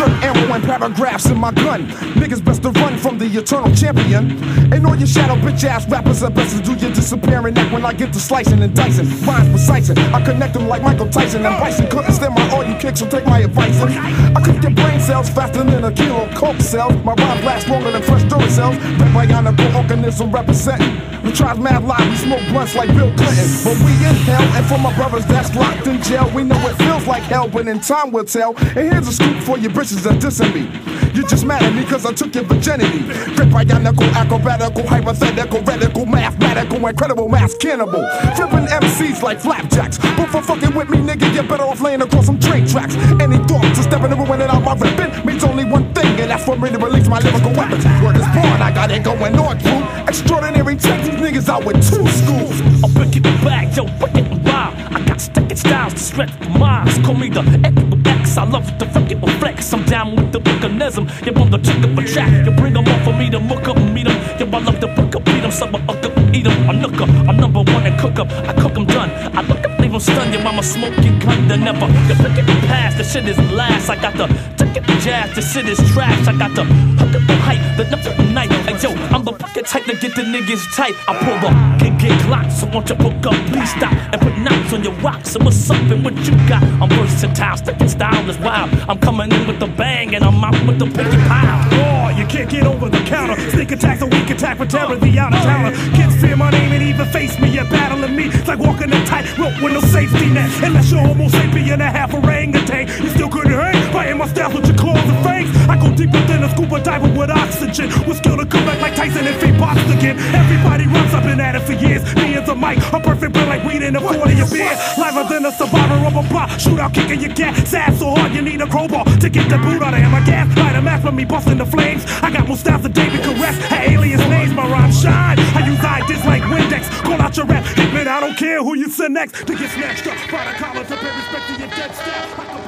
Electric and paragraphs in my gun. Niggas best to run from the eternal champion. And all your shadow bitch ass rappers are best to do your disappearing act when I get to slicing and dicing. Rhymes precising. I connect them like Michael Tyson and Bryson couldn't stand my all you kicks, so take my advice. I cook your brain cells faster than a kilo of coke cells. My rhyme lasts longer than fresh Dura cells. Red bionicle organism representing. We try mad live, we smoke blunts like Bill Clinton. But we in hell, and for my brothers that's locked in jail, we know it feels like hell, but in time we'll tell. And here's a scoop for your bitches that dissing me. You're just mad at me cause I took your virginity. Great bionicle, acrobatical, hypothetical, radical, mathematical, incredible mass cannibal. Flipping MCs like flapjacks. But for fucking with me, nigga, you're better off laying across some train tracks. Any thoughts of stepping and ruining out my ribbon means only one thing, and that's for me to release my lyrical weapons. Word is born, I got it going on, crew. Extraordinary tech, these niggas out with two schools. I'm breaking the bag, yo, wicked and wild. I got sticking styles to stretch the minds. Call me the X, I love to fucking flex. I'm down with the mechanism. You want the trick of a track. You bring them up for me to muck up and meet them. Yo, I love to book up, beat them, sub up, up, eat them. I'm nooker, I'm number one and cook up. I cook them done. I look up, leave them stunned. Yo, I'm a smoking gun. They never. You pick it past, the shit is last. I got the ticket jazz, the shit is trash. I got the hook up the hype, the the night. Hey, yo, I'm the fucking type to get the niggas tight. I pull up, can get clocked. So won't you book up, please stop and put knots on your rocks. So what's up and what you got? I'm versatile, sticking style is wild. I'm coming in with the bang and I'm out with the picky pile. Oh, you can't get over the counter. Sneak attack, a weak attack for terror, the out of towner. Kids fear my name and even face me. You're battling me. It's like walking a tightrope with no safety net. Unless you're homo sapien and a half orangutan. You still couldn't hang. Fighting my styles with your claws and fangs. I go deeper than a scuba diver with oxygen. With skill to come back like Tyson and feet boxed again. Everybody runs I've been at it for years. Me and the mic, a perfect blend like weed in a 40 of beer. Liver than a survivor of a block. Shootout kicking your cat. Sad so hard you need a crowbar to get the boot out of him. I gas, light a match for me busting the flames. I got more styles than David Caress. Had aliens names, my rhyme shine. I use ideas like Windex. Call out your rap. Hitman, I don't care who you send next to get snatched up. By the collar to pay respect to your dead staff.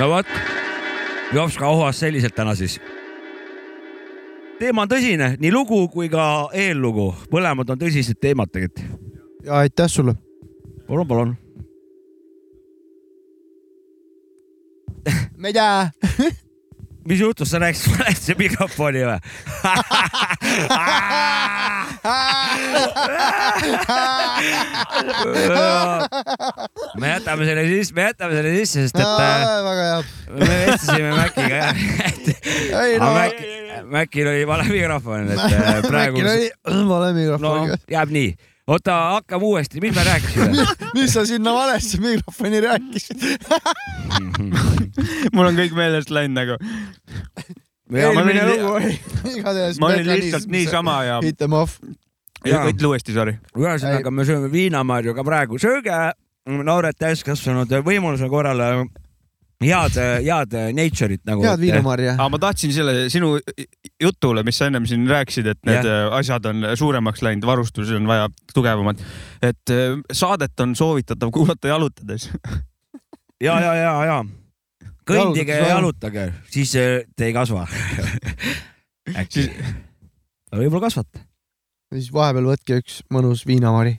No vot, Jopska ohas selliselt täna siis. teema on tõsine, nii lugu kui ka eellugu, mõlemad on tõsised teemad tegelikult. ja aitäh sulle. palun, palun. ma ei tea. Mis juhtus, sa rääkisid <laughs> valesse mikrofoni või? <laughs> me jätame selle sisse, me jätame selle sisse, sest et äh, väga hea. me vestlesime Maciga jah. <laughs> ei no, Macil oli vale mikrofon, et äh, praegu äkki oli vale no mikrofoniga. jääb nii. oota, hakkame uuesti, mis me rääkisime? <laughs> mis sa sinna valesse mikrofoni rääkisid? <laughs> mul on kõik meelest läinud nagu. eelmine lugu oli igatahes. ma olin lihtsalt niisama ja. Hit them off. ütle uuesti, sorry. ühesõnaga, me sööme viinamarju ka praegu, sööge noored täiskasvanud võimaluse korral head, head nature'it nagu. head viinamarja. aga ma tahtsin selle sinu jutule, mis sa ennem siin rääkisid, et need Jah. yeah. asjad on suuremaks läinud, varustusi on vaja tugevamat. et äh, saadet on soovitatav kuulata jalutades. <laughs> ja, ja, ja, ja kõndige ja jalutage, siis äh, te ei kasva. <laughs> äkki. võib-olla kasvate. siis vahepeal võtke üks mõnus viinamari.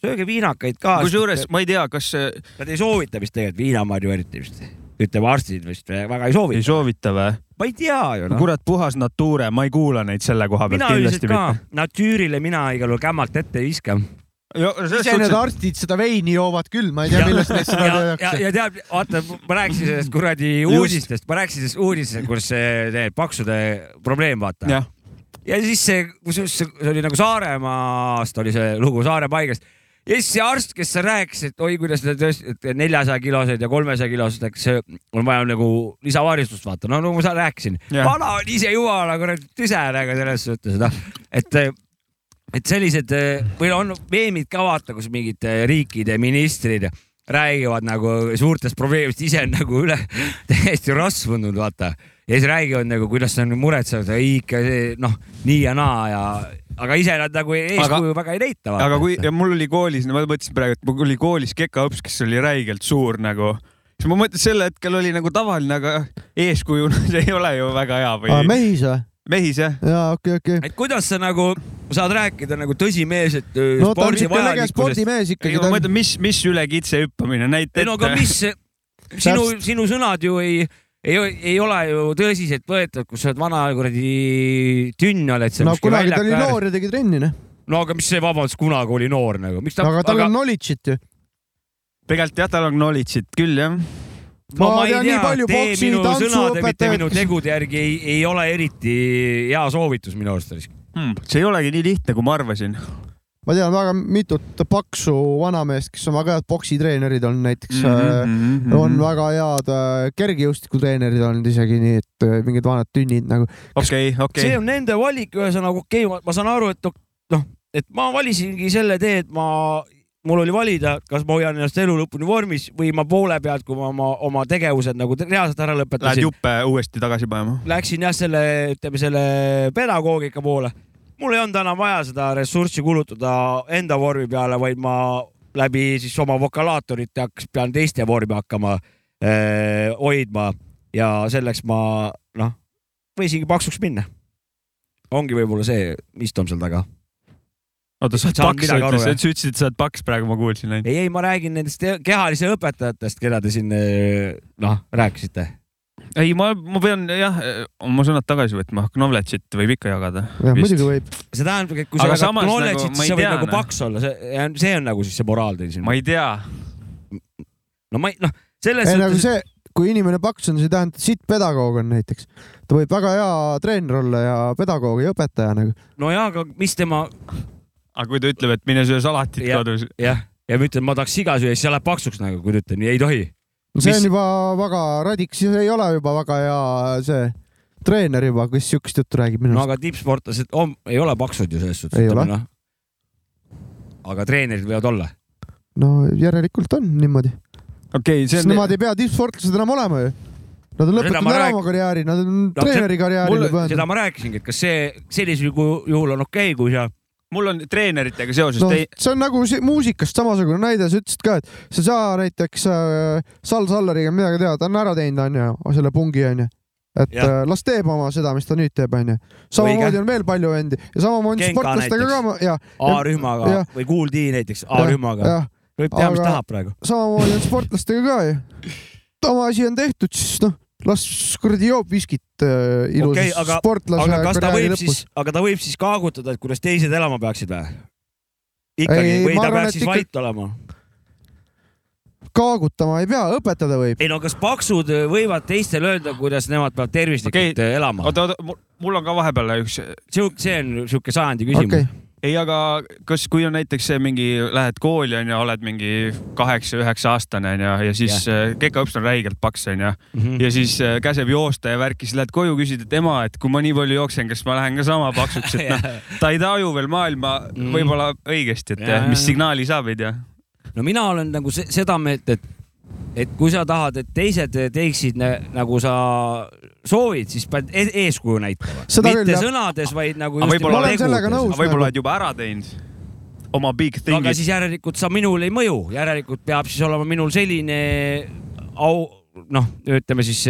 sööge viinakaid ka. kusjuures ma ei tea, kas Nad ei soovita vist tegelikult viinamarju eriti vist, ütleme arstid vist väga ei soovita ei. soovita või? ma ei tea ju noh. kurat, puhas nature, ma ei kuula neid selle koha pealt mina üldiselt kindlasti ka mitte., natüürile mina igal juhul kämmalt ette ei viska. ise need arstid seda veini joovad küll, ma ei tea, millest neid seda ja, ja, tehakse. ja tead, vaata, ma rääkisin sellest kuradi uudistest, ma rääkisin sellest uudistest, kus see, see paksude probleem, vaata. ja siis see, kusjuures see oli nagu Saaremaast oli see lugu, Saare paigast. Ja siis see arst, kes seal rääkis, et oi, kuidas te tõesti, et neljasaja kilosed ja kolmesaja kilosed, eks on vaja nagu lisavaristust vaata, no nagu ma rääkisin. Vana on ise jumala kuradi tüse nagu selles suhtes, noh, et et sellised või on meemid ka vaata, kus mingid eh, riikide ministrid räägivad nagu suurtest probleemidest, ise on <laughs> nagu üle täiesti rasvunud, vaata. ja siis räägivad nagu, kuidas nad muretsevad, ei ikka see noh, nii ja naa ja, aga ise nad nagu eeskuju väga ei näita. aga kui ja mul oli koolis, ma mõtlesin praegu, et mul oli koolis kekaõps, kes oli räigelt suur nagu, siis ma mõtlesin, sel hetkel oli nagu tavaline, aga eeskujuna <laughs> see ei ole ju väga hea või? mehis või? Mehis jah? jaa, okei, okei. et kuidas sa nagu saad rääkida nagu tõsimeelset öö, no ta on spordi vajalikkusest? ei, ma mõtlen, mis, mis üle kitse hüppamine, näita ei no aga ette. mis, sinu, sinu sõnad ju ei, ei, ei ole ju tõsiselt võetud, kus sa oled vana kuradi tünn oled seal no kunagi ta oli noor ja tegi trenni, noh. no aga mis see vabandust kunagi oli noor nagu, miks ta, aga tal on knowledge'it ju. tegelikult jah, tal on knowledge'it küll jah. No ma ma tean nii palju tee boksi, minu tantsu sõnade, mitte minu tegude järgi ei, ei ole eriti hea soovitus minu arust. hmm,. see ei olegi nii lihtne, kui ma arvasin. ma tean väga mitut paksu vanameest, kes on väga head poksitreenerid olnud näiteks mm. -hmm. on väga head äh, kergejõustikutreenerid olnud isegi nii, et äh, mingid vanad tünnid nagu. okei, okei see. on nende valik, ühesõnaga okei okay,, ma saan aru, et noh, et ma valisingi selle tee, et ma, mul oli valida, kas ma hoian ennast elu lõpuni vormis või ma poole pealt, kui ma oma, oma tegevused nagu reaalselt ära Lähed lõpetasin, juppe uuesti tagasi panema? läksin jah selle, ütleme selle pedagoogika poole. mul ei olnud enam vaja seda ressurssi kulutada enda vormi peale, vaid ma läbi siis oma vokalaatorite hakkas, pean teiste vormi hakkama eh, hoidma ja selleks ma noh, võisingi paksuks minna. ongi võib-olla see, mis on seal taga. oota, sa oled paks, sa ütlesid, sa ütlesid, et sa oled paks praegu, ma kuulsin ainult. ei, ei, ma räägin nendest kehalise õpetajatest, keda te siin eh, noh rääkisite. ei, ma, ma pean jah, oma sõnad tagasi võtma, knowledge'it võib ikka jagada. jah, muidugi võib. see tähendab, et kui sa jagad knowledge'it nagu nagu,, siis ei sa võid nagu noh. paks olla, see, see on nagu siis see moraal teil siin. ma ei tea. no ma ei, noh, selles ei nagu suhtes, see, kui inimene paks on, see ei tähenda, et sitt pedagoog on näiteks. ta võib väga hea treener olla ja pedagoog ja õpetaja nagu. no jaa, aga mis tema, aga kui ta ütleb, et mine söö salatit Jah. kodus. jah, ja ma ütlen, ma tahaks siga süüa, siis sa lähed paksuks nagu, kui ta ütleb nii, ei tohi. see Mis- on juba väga radiks, see ei ole juba väga hea see treener juba, kes siukest juttu räägib minu no arust. aga tippsportlased on, ei ole paksud ju selles suhtes. Ei ole. noh. aga treenerid võivad olla. no järelikult on niimoodi, okei okay,, see sest on. nemad ei pea tippsportlased enam olema ju. Nad on lõpetanud ära rääk- oma karjääri, nad on No treeneri see- karjäärile seda ma rääkisingi, et kas see sellisel juhu- juhul on okei okay,, kui sa mul on treeneritega seoses no,, see on nagu si- muusikast samasugune näide, sa ütlesid ka, et sa ei saa näiteks äh, Sal Sallariga midagi teha, ta on ära teinud, onju, selle pungi, onju. et Jah. äh, las teeb oma seda, mis ta nüüd teeb, onju. samamoodi on veel palju vendi ja samamoodi sportlastega ka näiteks., ja. A-rühmaga jah. või Kool D näiteks A-rühmaga, jah, võib teha, mis tahab praegu. samamoodi on sportlastega ka ju. oma asi on tehtud, siis noh, las kuradi joob viskit äh, ilusas okei, aga, sportlase aga kas ta võib lõpus siis, aga ta võib siis kaagutada, et kuidas teised elama peaksid või? ikkagi Ei,, või ma ta arvan, peaks siis ikka- vait olema? kaagutama ei pea, õpetada võib. ei no kas paksud võivad teistele öelda, kuidas nemad peavad tervislikult Okei, elama? oota, oota, mul on ka vahepeal üks, see on sihuke sajandi küsimus okei okay.., ei, aga kas, kui on näiteks see mingi, lähed kooli onju, oled mingi kaheksa-üheksa aastane onju ja siis yeah. kekaõps on räigelt paks onju Mm -hmm. ja siis äh, käseb joosta ja värki, siis lähed koju, küsid, et ema, et kui ma nii palju jooksen, kas ma lähen ka sama paksuks, et <laughs> noh, ta ei taju veel maailma Mm. võib-olla õigesti, et ja, mis signaali saab, ei tea. no mina olen nagu se seda meelt, et, et kui sa tahad, et teised teeksid nagu sa soovid, siis pead e eeskuju näitama. Mitte küll, sõnades, vaid nagu võib-olla olen sellega nõus. aga võib-olla nagu. oled juba ära teinud oma big no,. aga siis järelikult sa minul ei mõju, järelikult peab siis olema minul selline au, noh, ütleme siis,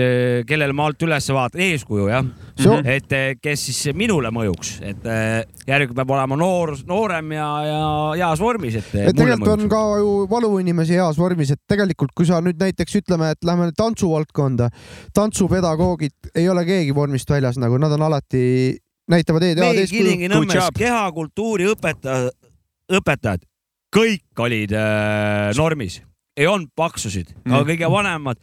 kellele ma alt üles vaatan, eeskuju jah See on- mm, -hmm. et eh, kes siis minule mõjuks, et eh, järelikult peab olema noor, noorem ja, ja heas vormis, et, eh, et tegelikult on mõjuks. ka ju valuinimesi heas vormis, et tegelikult kui sa nüüd näiteks ütleme, et lähme tantsuvaldkonda, tantsupedagoogid ei ole keegi vormist väljas, nagu nad on alati, näitavad head eeskuju. Kilingi-Nõmmes kehakultuuri õpetaja, õpetajad, kõik olid äh, normis, ei olnud paksusid mm., aga Mm. kõige vanemad,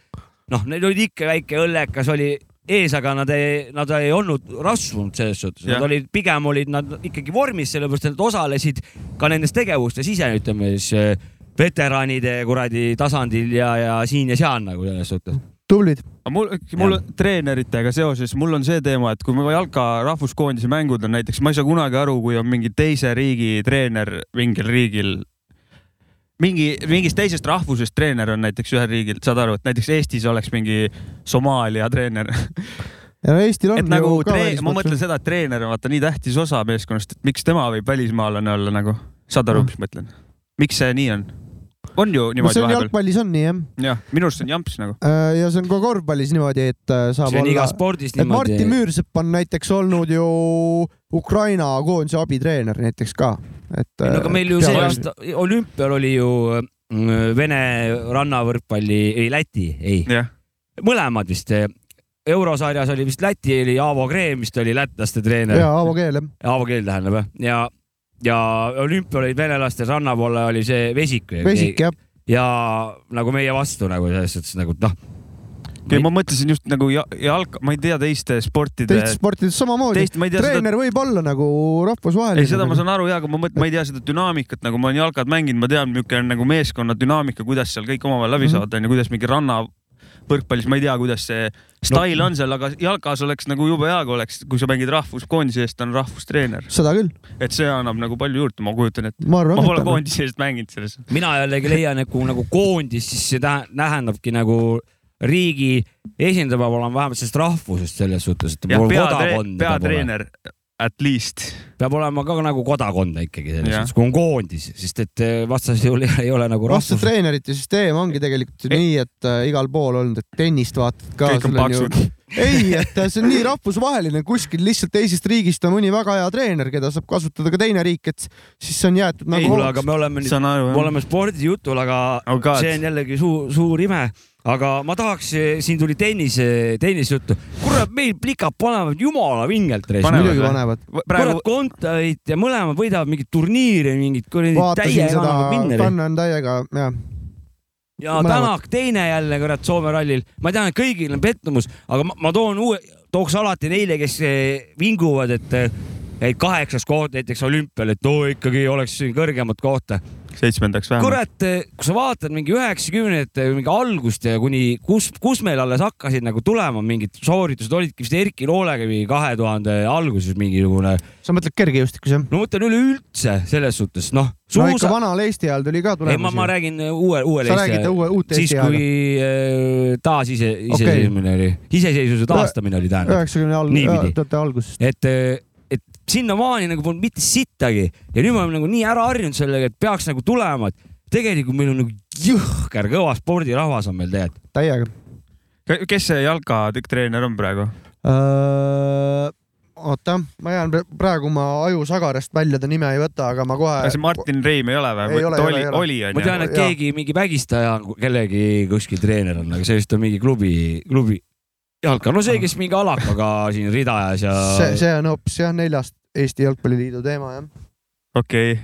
noh, neil oli ikka väike õllekas oli ees, aga nad ei, nad ei olnud rasvunud selles suhtes, nad olid, pigem olid nad ikkagi vormis, sellepärast et nad osalesid ka nendes tegevustes ise, ütleme siis äh, veteranide kuradi tasandil ja, ja siin ja seal nagu selles suhtes. tublid. mul, mul treeneritega seoses, mul on see teema, et kui mu jalka rahvuskoondise mängud on näiteks, ma ei saa kunagi aru, kui on mingi teise riigi treener mingil riigil mingi, mingist teisest rahvusest treener on näiteks ühel riigil, saad aru, et näiteks Eestis oleks mingi Somaalia treener. ja no Eestil on et nagu treen-, ma mõtlen seda, et treener on vaata nii tähtis osa meeskonnast, et miks tema võib välismaalane olla nagu, saad aru, mis ma mõtlen? miks see nii on? on ju no niimoodi see on vahepeal? jalgpallis on nii jah. jah, minu arust see on jamps nagu. ja see on ka korvpallis niimoodi, et äh, saab see on olla igas spordis et niimoodi Martin. Müürsepp on näiteks olnud ju Ukraina koondise abitreener näiteks ka, et. no aga meil ju see aasta olümpial oli ju mm, Vene rannavõrkpalli, ei Läti, ei, jah, mõlemad vist. eurosarjas oli vist Läti oli Aavo Kreem vist oli lätlaste treener. ja Aavo Keel jah. Aavo keel tähendab jah, ja, ja olümpia olid venelastel, ranna poole oli see Vesik. Vesik jah. ja nagu meie vastu nagu selles suhtes nagu noh, okei, ma mõtlesin just nagu ja- jalka, ma ei tea teiste sportide. teistes sportides samamoodi. teist ei tea seda, treener võib olla nagu rahvusvaheline. ei seda ma saan aru ja, aga ma mõtlen, ma ei tea seda dünaamikat, nagu ma olen jalkat mänginud, ma tean, milline on nagu meeskonna dünaamika, kuidas seal kõik omavahel läbi Mhm. saavad, onju, kuidas mingi ranna võrkpallis, ma ei tea, kuidas see stail on seal, aga jalkas oleks nagu jube hea, kui oleks, kui sa mängid rahvuskoondise eest, on rahvustreener. seda küll. et see annab nagu palju juurde, ma kujutan ette. ma arvan ma pole koondise eest mänginud selles. mina jällegi leian, et kui nagu koondis, siis see tähe- tähendabki nagu riigi esindaja peab olema vähemalt sellest rahvusest selles suhtes, et peatreener at least. peab olema ka nagu kodakond ikkagi selles suhtes, kui on koondis, sest et eh, vastasel juhul <laughs> ei ole nagu vastu rahvus. treenerite süsteem ongi tegelikult ju nii, et äh, igal pool olnud, et tennist vaatad ka. kõik on paksud. ei, et see on nii rahvusvaheline, kuskil lihtsalt teisest riigist on mõni väga hea treener, keda saab kasutada ka teine riik, et siis see on jäetud ei, nagu kuule, aga me oleme nüüd, me oleme spordijutul, aga Oh god. see on jällegi suur, suur ime. aga ma tahaks, siin tuli tennise, tennisejuttu. kurat, meil plikad panevad jumala vingelt. Muidugi panevad. kurat, Kontaveit ja mõlemad võidavad mingit turniiri, mingit kuradi vaatasin täie seda janaga, minneri. Fun on täiega, jah. Ja. Tänak teine jälle kurat Soome rallil. ma tean, et kõigil on pettumus, aga ma, ma toon uue, tooks alati neile, kes eh, vinguvad, et eh, jäid kaheksas koht näiteks olümpial, et oo ikkagi oleks siin kõrgemat kohta. Seitsmendaks vähemalt. kurat, kui sa vaatad mingi üheksakümnendate mingi algust ja kuni kus, kus meil alles hakkasid nagu tulema mingid sooritused, olidki vist Erki Loolega mingi kahe tuhande alguses mingisugune. sa mõtled kergejõustikus jah? no mõtlen üleüldse selles suhtes, noh. no ikka vanal Eesti ajal tuli ka ei, ma, ma tulemusi. räägin uue, uuel sa räägid uue, uut siis Eesti kui aega. äh, taasise, iseseisvumine oli, iseseisvuse taastamine oli tähendab, üheksakümne algusest. et, et sinnamaani nagu polnud mitte sittagi ja nüüd me oleme nagu nii ära harjunud sellega, et peaks nagu tulema, et tegelikult meil on nagu jõhker kõva spordirahvas on meil tegelikult. täiega. kes see jalkatreener on praegu? oota, ma jään praegu ma ajusagarast välja ta nime ei võta, aga ma kohe. kas see Martin Reim ei ole või oli oli ma onju. tean, et keegi mingi vägistaja on kellegi kuskil treener on, aga see vist on mingi klubi, klubi jalka, no see, kes mingi alakaga siin rida ajas ja. see, see on hoopis jah, neljast Eesti Jalgpalliliidu teema jah. okei,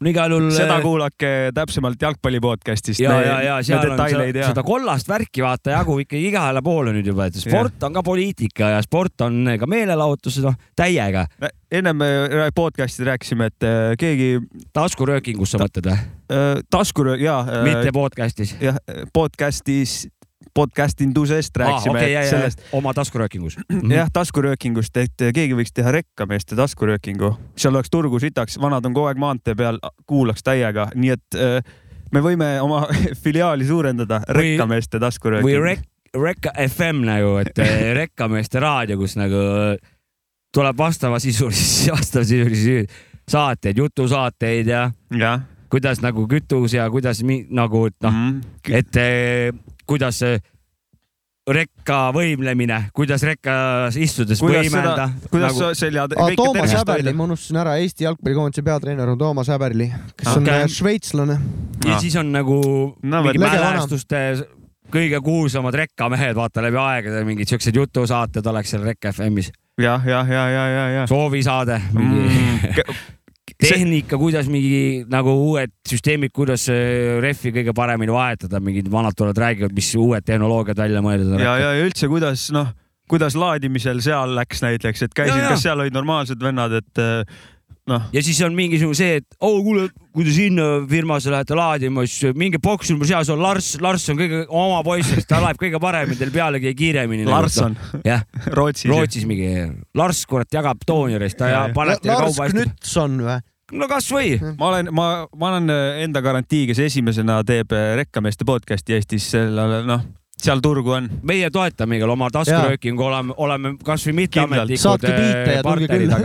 no igal juhul. seda kuulake täpsemalt jalgpalli podcast'ist. ja, ja, ja seal on seda, seda. kollast värki vaata jagub ikkagi igale poole nüüd juba, et sport on ka poliitika ja sport on ka meelelahutus, noh täiega. ennem me podcast'is rääkisime, et äh, keegi taskuröökingus sa mõtled või? äh, taskuröö- ja äh, mitte podcast'is. jah, podcast'is, podcast indusest rääkisime okay, ah, okay, sellest, oma taskuröökingus. <clears throat> jah, taskuröökingust, et keegi võiks teha rekkameeste taskuröökingu, seal oleks turgu sitaks, vanad on kogu aeg maantee peal, kuulaks täiega, nii et äh, me võime oma <laughs> filiaali suurendada, rekkameeste taskurööking. või Rek-, Rekka FM nagu, et eh, <laughs> rekkameeste raadio, kus nagu eh, tuleb vastavasisulisi, vastavasisulisi saateid, jutusaateid ja jah, kuidas nagu kütus ja kuidas nagu et noh mm, Mhm. -hmm. et kuidas rekka võimlemine, kuidas rekkas istudes kuidas võimelda kuidas nagu... selja Toomas Häberli, ma unustasin ära, Eesti jalgpallikoondise peatreener on Toomas Häberli, kes on Okei. okay. šveitslane. ja siis on nagu No mingi mälestuste kõige kuulsamad rekkamehed, vaata läbi aegade mingid siuksed jutusaated oleks seal Rekka FM-is. jah, jah, ja, ja, ja, ja. soovisaade, mingi Mm. tehnika, kuidas mingi nagu uued süsteemid, kuidas äh, rehvi kõige paremini vahetada, mingid vanad tulevad, räägivad, mis uued tehnoloogiad välja mõeldud on. ja, ja ja üldse, kuidas noh, kuidas laadimisel seal läks näiteks, et ja. kas seal olid normaalsed vennad, et noh, ja siis on mingisugune see, et oo oh, kuule, kui te sinna firmasse lähete laadima, siis minge Box number seas on Lars, Lars on kõige oma poiss, ta laeb kõige paremini, teil peale käib kiiremini. Larsson, jah, Rootsis. Rootsis mingi Lars kurat jagab toonierist, ta Ja, ja, paneb teile Lars kauba hästi. Knutson või? no kasvõi. ma olen, ma, ma olen enda garantii, kes esimesena teeb äh, rekkameeste podcast'i Eestis, sellele noh, seal turgu on. meie toetame igal oma taskuröökingu, oleme, oleme kasvõi mitteametlikud Saatke biite <laughs> ja tulge külla.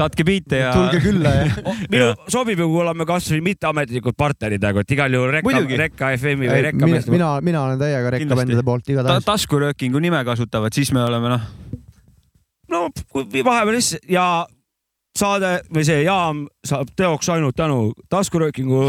saatke <laughs> biite ja. tulge külla ja. minu sobib ju, kui oleme kasvõi mitteametlikud partnerid, aga et igal juhul Rekka. Rekka FM-i või mina Rekka, meeste. mina, mina olen täiega Kindlasti. rekkabändide poolt Ta, igatahes. taskuröökingu nime kasutavad, siis me oleme noh, no kui vahepeal lihtsalt ja saade või see jaam saab teoks ainult tänu taskuröökingu,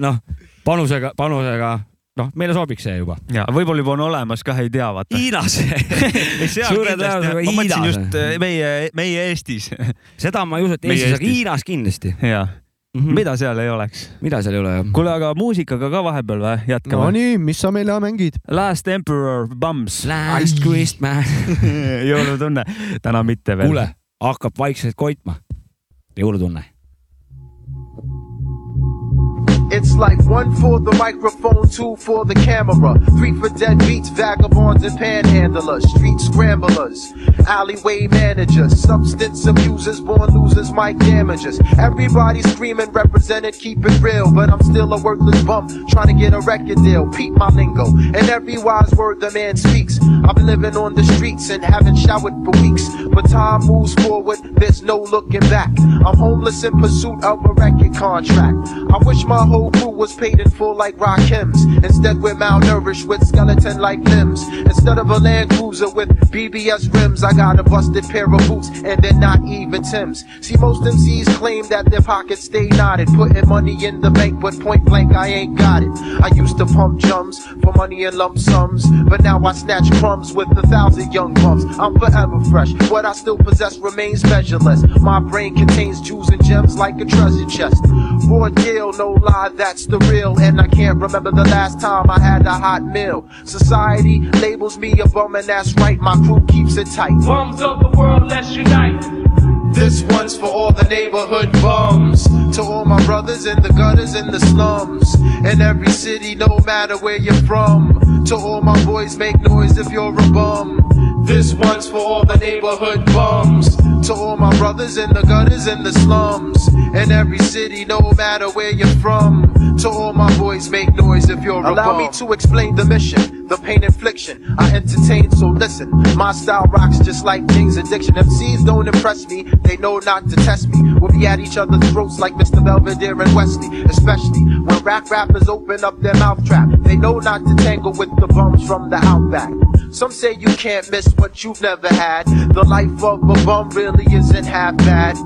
noh, panusega, panusega, noh, meile sobiks see juba. ja võib-olla juba on olemas ka, ei tea, vaata. Hiinas. <laughs> seal Suure tõenäosusega ma mõtlesin Hiinas. just äh, meie, meie Eestis. <laughs> seda ma ei usu, et Meie Eestis, aga Eestis. Hiinas kindlasti. jaa, mida seal ei oleks? mida seal ei ole, jah. kuule, aga muusikaga ka vahepeal või? jätkame. Nonii, mis sa meile mängid? Last Emperor Bums. Last Christmas. <laughs> jõulutunne, täna mitte veel. kuule, hakkab vaikselt koitma. jõulutunne. It's like one for the microphone, two for the camera, three for dead beats, vagabonds and panhandlers, street scramblers, alleyway managers, substance abusers, born losers, mic damages. Everybody screaming, represented, keep it real, but I'm still a worthless bum trying to get a record deal. Peep my lingo, and every wise word the man speaks. I've been living on the streets and haven't showered for weeks, but time moves forward, there's no looking back. I'm homeless in pursuit of a record contract. I wish my whole crew was paid in full like Rock Rakim's. Instead, we're malnourished with skeleton like limbs. Instead of a Land Cruiser with BBS rims, I got a busted pair of boots and they're not even Tim's. See, most MCs claim that their pockets stay knotted, putting money in the bank, but point blank, I ain't got it. I used to pump jums for money in lump sums, but now I snatch crumbs with a thousand young bums. I'm forever fresh. What I still possess remains measureless. My brain contains jewels and gems like a treasure chest. Raw deal, no lie, that's the real. And I can't remember the last time I had a hot meal. Society labels me a bum, and that's right. My crew keeps it tight. Bums of the world, let's unite. This one's for all the neighborhood bums. To all my brothers in the gutters and the slums. In every city, no matter where you're from. To all my boys, make noise if you're a bum. This one's for all the neighborhood bums. To all my brothers in the gutters and the slums. In every city, no matter where you're from. To all my boys, make noise if you're Allow me to explain the mission, the pain infliction. I entertain, so listen. My style rocks just like James Addiction. MCs don't impress me, they know not to test me. We'll be at each other's throats like Mr. Belvedere and Wesley. Especially when rap rappers open up their mouth trap. They know not to tangle with the bums from the outback. Some say you can't miss what you've never had. The life of a bum really isn't half bad.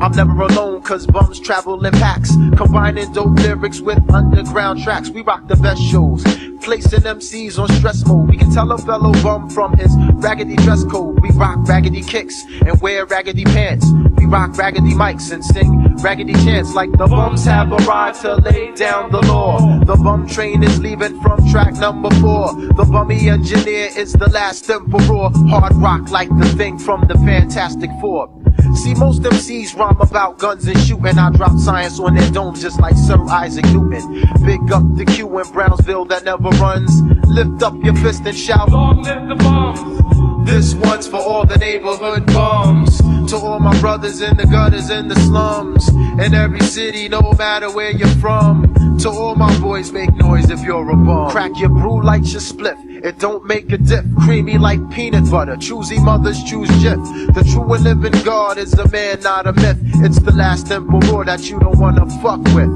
I'm never alone, cause bums travel in packs. Combining dope lyrics with underground tracks. We rock the best shows. Placing MCs on stress mode. We can tell a fellow bum from his raggedy dress code. We rock raggedy kicks and wear raggedy pants. We rock raggedy mics and sing raggedy chants like the bums have arrived to lay down the law. The bum train is leaving from track number four. The bummy engineer is the last emperor. Hard rock like the thing from the Fantastic Four. See, most MCs rhyme about guns and shooting. I drop science on their domes just like Sir Isaac Newton. Big up the Q in Brownsville that never runs. Lift up your fist and shout. Long live the bums. This one's for all the neighborhood bums. To all my brothers in the gutters and the slums. In every city, no matter where you're from. To all my boys, make noise if you're a bum. Crack your brew, light your spliff. It don't make a dip. Creamy like peanut butter. Choosy mothers choose Jif. The true and living God is a man, not a myth. It's the last emperor that you don't wanna fuck with.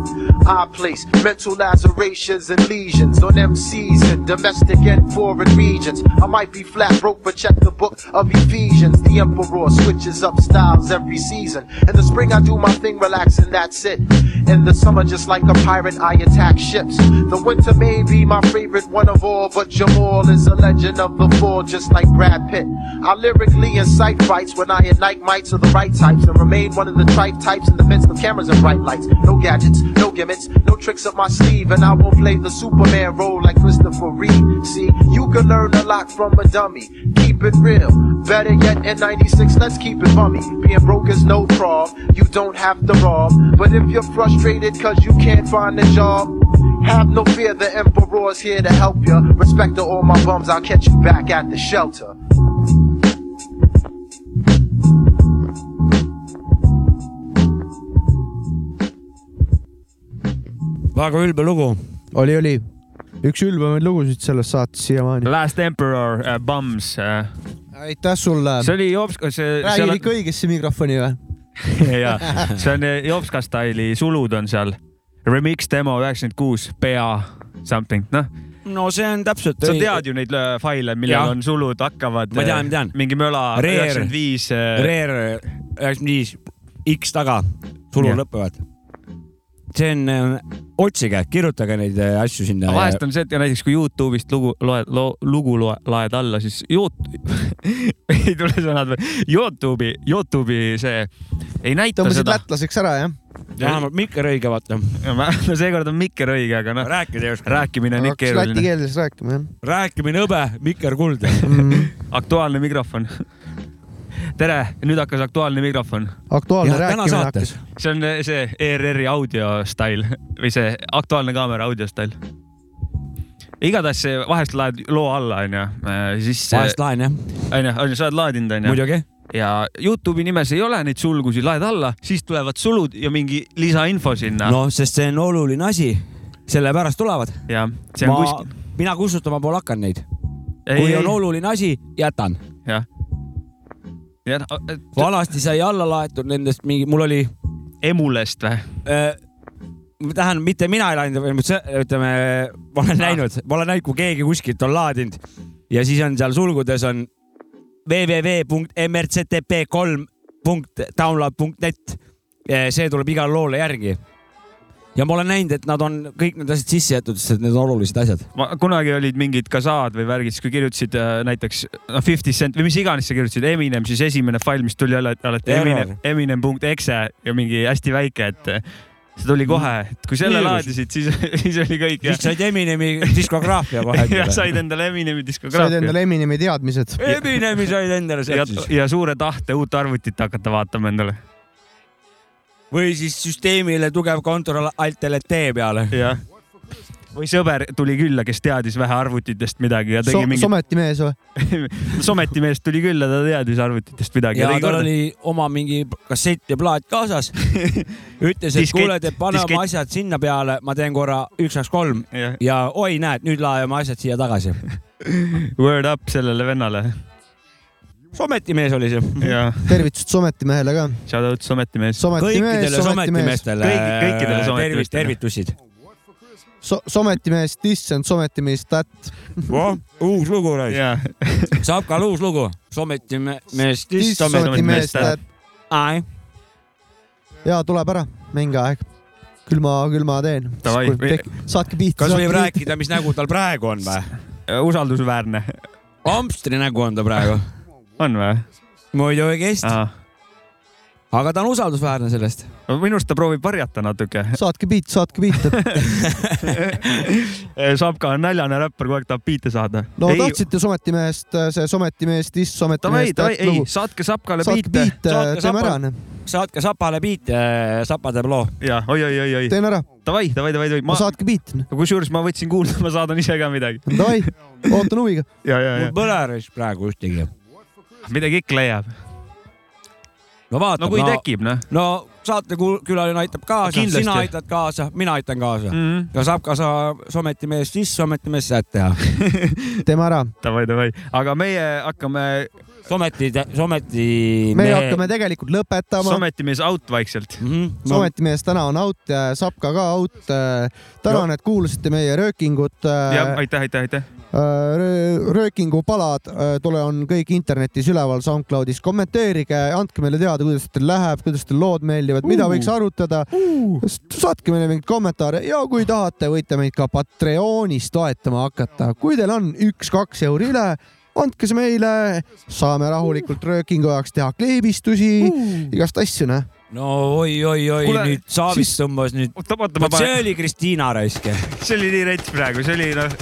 I place mental lacerations and lesions on MCs in domestic and foreign regions. I might be flat broke, but check the book of Ephesians. The emperor switches up styles every season. In the spring, I do my thing, relax, and that's it. In the summer, just like a pirate, I attack ships. The winter may be my favorite one of all, but Jamal is a legend of the fall, just like Brad Pitt. I lyrically incite fights when I ignite mites of the right types and remain one of the trite types in the midst of cameras and bright lights. No gadgets, no gimmicks, no tricks up my sleeve, and I won't play the Superman role like Christopher Reeve. See, you can learn a lot from a dummy. Keep it real. Better yet, in 96, let's keep it bummy. Being broke is no problem. You don't have to rob. But if you're frustrated cause you can't find a job, have no fear, the Emperor's here to help you. Respect to all my bums, I'll catch you back at the shelter. väga ülbe lugu. oli, oli. üks ülbemaid lugusid sellest saates siiamaani. Last Emperor uh, Bums uh.. aitäh sulle. see oli Jopska, see. räägid ikka õigesse mikrofoni või? ja, see on eh, Jopska staili sulud on seal. Remix demo üheksakümmend kuus, PA something, noh. no see on täpselt. sa tead ju neid äh, faile, millel on sulud hakkavad. Ma tean, ma tean. mingi möla üheksakümmend viis. äh, Rare üheksakümmend viis, X taga, sulud lõpevad. see on, otsige, kirjutage neid äh, asju sinna. vahest on see, et näiteks kui Youtube'ist lugu loed, lugu loe, laed alla, siis Yout-, <laughs> ei tule sõnad veel, Youtube'i, Youtube'i see ei näita tõmbasid lätlaseks ära, jah? Vähemalt Mikker õige, vaata. no seekord on Mikker õige, aga noh, rääkida ei oska. rääkimine on ikka hakkas läti keeruline. keeles rääkima, jah. rääkimine hõbe, Mikker kuld. aktuaalne mikrofon. tere, nüüd hakkas Aktuaalne mikrofon. aktuaalne täna rääkimine hakkas. see on see ERR-i audio stail või see Aktuaalne kaamera audio stail. igatahes vahest laed loo alla, onju, siis. vahest laen jah, onju, onju, sa oled laadinud, onju. muidugi. Ja Youtube'i nimes ei ole neid sulgusid, laed alla, siis tulevad sulud ja mingi lisainfo sinna. noh, sest see on oluline asi, sellepärast tulevad. jah, see on ma kuskil,, mina kustutama pole hakanud neid. Ei, kui ei. on oluline asi, jätan. jah. vanasti sai alla laetud nendest mingi, mul oli emulest või? tähendab, mitte mina ei laadinud, ütleme, ma olen näinud, ma olen näinud, kui keegi kuskilt on laadinud ja siis on seal sulgudes on www.mrctp3.download.net. see tuleb igale loole järgi. ja ma olen näinud, et nad on kõik need asjad sisse jäetud, sest need on olulised asjad. ma kunagi olid mingid kasaad või värgid, siis kui kirjutasid äh, näiteks noh, Fifty Cent või mis iganes sa kirjutasid, Eminem, siis esimene fail, mis tuli alati. Eminem, Eminem.exe ja mingi hästi väike, et see tuli kohe, et kui selle laadisid, siis, <laughs> siis oli kõik. siis said Eminemi diskograafia <laughs> kohe ja said endale Eminemi said diskograafia endale Eminemi teadmised. Eminemi said endale sealt siis. ja suure tahte uut arvutit hakata vaatama endale. või siis süsteemile tugev kontroll alt LT peale. jah. Või sõber tuli külla, kes teadis vähe arvutitest midagi ja tegi So, mingi Someti mees või? <laughs> sometimees tuli külla, ta teadis arvutitest midagi ja tegi tal korda. oli oma mingi kassett ja plaat kaasas. <laughs> ütles, et Diskett- kuule, et pane diskett. oma asjad sinna peale, ma teen korra üks, kaks, kolm Jah. ja oi, näed, nüüd lae oma asjad siia tagasi. <laughs> Word up sellele vennale. sometimees oli see. ja tervitused Someti mehele ka. shout out sometimees. Someti mees, kõikidele Someti mees. sometimeestele kõikidele tervist, sometimeestele. So, Someti mees, dissent, Someti mees, that. uus lugu raisk. jaa. <laughs> saab ka uus lugu. sometimees, Someti mees, that. Ai. ja tuleb ära, mingi aeg. küll ma, küll ma teen. Davai. saatke pihta. kas võib? rääkida, mis nägu tal praegu on või? <laughs> usaldusväärne. Ampstri nägu on ta praegu. on või? muidugi hästi, aga ta on usaldusväärne sellest. minu arust ta proovib varjata natuke. saatke beat, saatke beat. <laughs> Sapka on näljane räppar, kogu aeg tahab biite saada. no ei, tahtsite Someti mehest, see Someti mees, diss Someti davai, mees, davai, that ei lugu., saatke Sapkale saatke biite. Saatke teeme Sapa- ära. saatke Sapale biite, Sapa teeb loo. ja oi, oi, oi, oi. teen ära, davai, davai, davai, davai. ma, saatke beat. kusjuures ma võtsin kuulda, ma saadan ise ka midagi. Davai, ootan huviga. ja, ja, ja mul pole praegu ühtegi. midagi ikka leiab. No vaata no kui tekib, noh. no saatekülaline aitab kaasa, sina aitad kaasa, mina aitan kaasa mm. -hmm. ja saab ka sa sometimees siis sometimees säät teha. <laughs> teeme ära. davai, davai, aga meie hakkame, someti, someti. me hakkame tegelikult lõpetama. sometimees out vaikselt. mm. -hmm. Someti mees täna on out, Sapka ka out. tänan, et kuulasite meie röökingut. jah, aitäh, aitäh, aitäh. Röökingu palad äh, tule on kõik internetis üleval SoundCloudis, kommenteerige, andke meile teada, kuidas teil läheb, kuidas teil lood meeldivad, mida võiks arutada. saatke meile mingeid kommentaare ja kui tahate, võite meid ka Patreonis toetama hakata, kui teil on üks-kaks euri üle andke see meile, saame rahulikult röökingu jaoks teha kleebistusi, igast asju, noh. no oi-oi-oi, nüüd Saavist siis- tõmbas nüüd. see oli Kristiina raisk. <laughs> see oli nii rets praegu, see oli noh,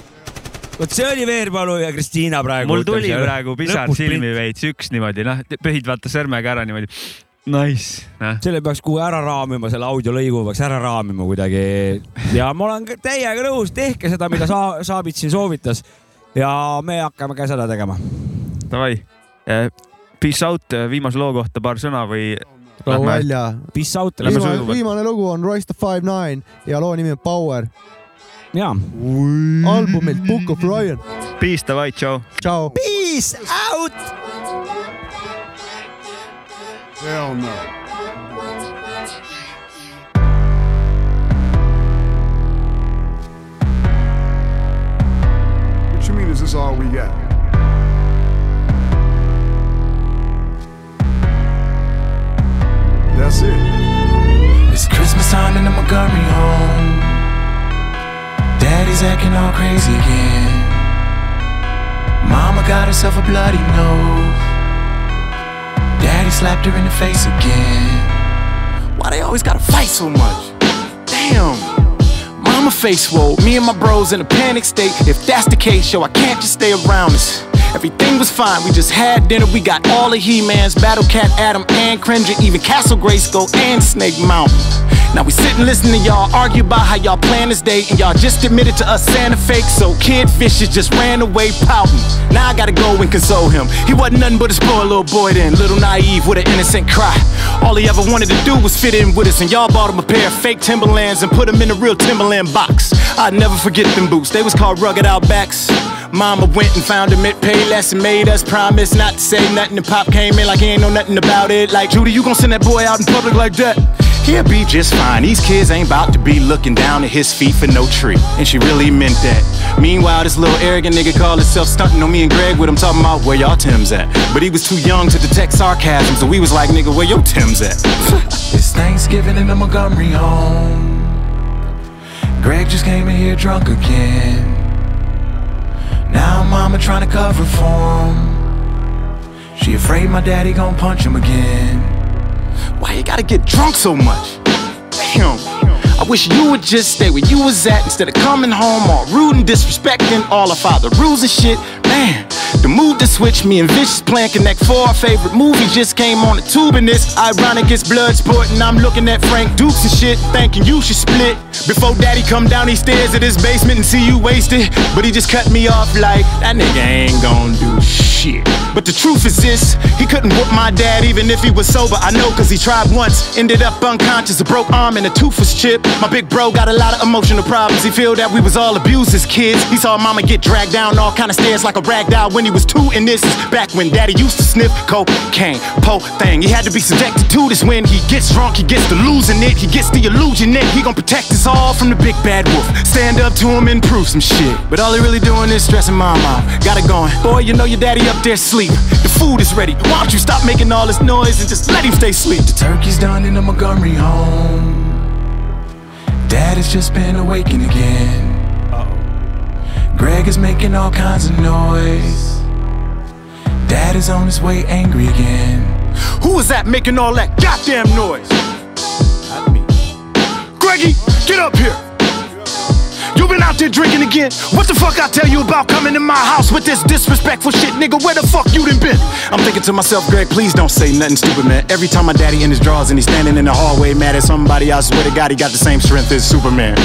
vot see oli Veerpalu ja Kristiina praegu. mul tuli praegu pisar silmi veits, üks niimoodi, noh, pöhid vaata sõrmega ära niimoodi. Nice, noh. selle peaks kuhugi ära raamima, selle audiolõigu peaks ära raamima kuidagi. ja ma olen täiega nõus, tehke seda, mida sa, Saabit siin soovitas. ja me hakkame ka seda tegema. Davai, peace out, viimase loo kohta paar sõna või? rahu välja. Peace out. Viimane lugu on Royce the Five Nine ja loo nimi on Power. jaa. albumilt Book of Ryan. Peace, davai, tšau. tšau. Peace out. Hell no. What you mean, is this all we got? That's it. It's Christmas. Christmas time in the Montgomery home. Daddy's acting all crazy again. Mama got herself a bloody nose. Daddy slapped her in the face again. Why they always gotta fight so much? Damn. Mama face swole, me and my bros in a panic state. If that's the case, yo, I can't just stay around this. Everything was fine, we just had dinner. We got all the He-Mans, Battle Cat, Adam, and Cringer, even Castle Grayskull and Snake Mountain. Now we sit and listen to y'all argue about how y'all plan this day, and y'all just admitted to us Santa fake, so Kid just ran away pouting. Now I gotta go and console him. He wasn't nothing but a spoiled little boy then, little naive with an innocent cry. All he ever wanted to do was fit in with us, and y'all bought him a pair of fake Timberlands and put him in a real Timberland box. I'd never forget them boots, they was called Rugged Outbacks. Mama went and found him at Payless and made us promise not to say nothing. And Pop came in like he ain't know nothing about it. Like, Judy, you gon' send that boy out in public like that? He'll be just fine. These kids ain't about to be looking down at his feet for no tree. And she really meant that. Meanwhile, this little arrogant nigga called himself stunting on me and Greg with him talking about where y'all Tim's at. But he was too young to detect sarcasm, so we was like, nigga, where your Tim's at? <laughs> it's Thanksgiving in the Montgomery home. Greg just came in here drunk again. Now mama trying to cover for him. She afraid my daddy gon' punch him again. Why you gotta get drunk so much? Damn. I wish you would just stay where you was at instead of coming home all rude and disrespecting all our father rules and shit. Man, the mood to switch me and Vicious playing Connect 4. Our favorite movie just came on the tube and this ironic it's blood sport and I'm looking at Frank Dukes and shit, thinking you should split. Before daddy come down these stairs at his basement and see you wasted. But he just cut me off like, that nigga ain't gon' do shit. But the truth is this, he couldn't whoop my dad even if he was sober. I know cause he tried once, ended up unconscious, a broke arm and a tooth was chipped. My big bro got a lot of emotional problems. He feel that we was all abused as kids. He saw mama get dragged down all kind of stairs like a rag out when he was two. And this is back when daddy used to sniff cocaine, po thing. He had to be subjected to this when he gets drunk, he gets to losing it. He gets the illusion that he gon' protect us all from the big bad wolf. Stand up to him and prove some shit. But all he really doing is stressing mom. Got it going. Boy, you know your daddy up there sleep. The food is ready. Why don't you stop making all this noise and just let him stay asleep? The turkey's done in the Montgomery home. Dad has just been awakened again. Greg is making all kinds of noise. Dad is on his way angry again. Who is that making all that goddamn noise? Greggy, get up here. You been out there drinking again? What the fuck I tell you about coming in my house with this disrespectful shit, nigga? Where the fuck you done been? I'm thinking to myself, Greg, please don't say nothing stupid, man. Every time my daddy in his drawers and he's standing in the hallway mad at somebody, I swear to God, he got the same strength as Superman.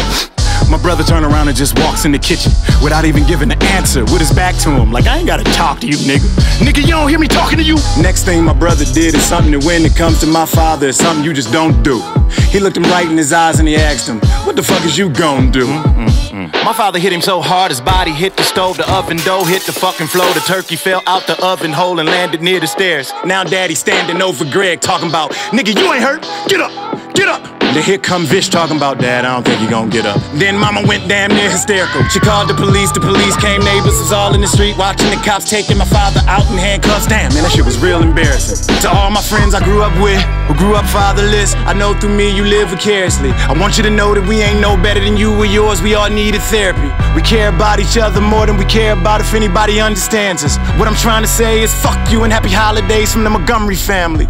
My brother turn around and just walks in the kitchen without even giving an answer with his back to him. Like, I ain't gotta talk to you, nigga. Nigga, you don't hear me talking to you? Next thing my brother did is something that when it comes to my father, is something you just don't do. He looked him right in his eyes and he asked him, What the fuck is you gonna do? Mm, mm, mm. My father hit him so hard his body hit the stove, the oven dough hit the fucking floor. The turkey fell out the oven hole and landed near the stairs. Now daddy standing over Greg talking about, nigga, you ain't hurt. Get up, get up. Then here come Vish talking about dad, I don't think you gonna get up. Then mama went damn near hysterical. She called the police, the police came, neighbors was all in the street watching the cops taking my father out in handcuffs. Damn, man, that shit was real embarrassing. To all my friends I grew up with, who grew up fatherless, I know through me you live vicariously. I want you to know that we ain't no better than you or yours, we all needed therapy. We care about each other more than we care about if anybody understands us. What I'm trying to say is fuck you and happy holidays from the Montgomery family.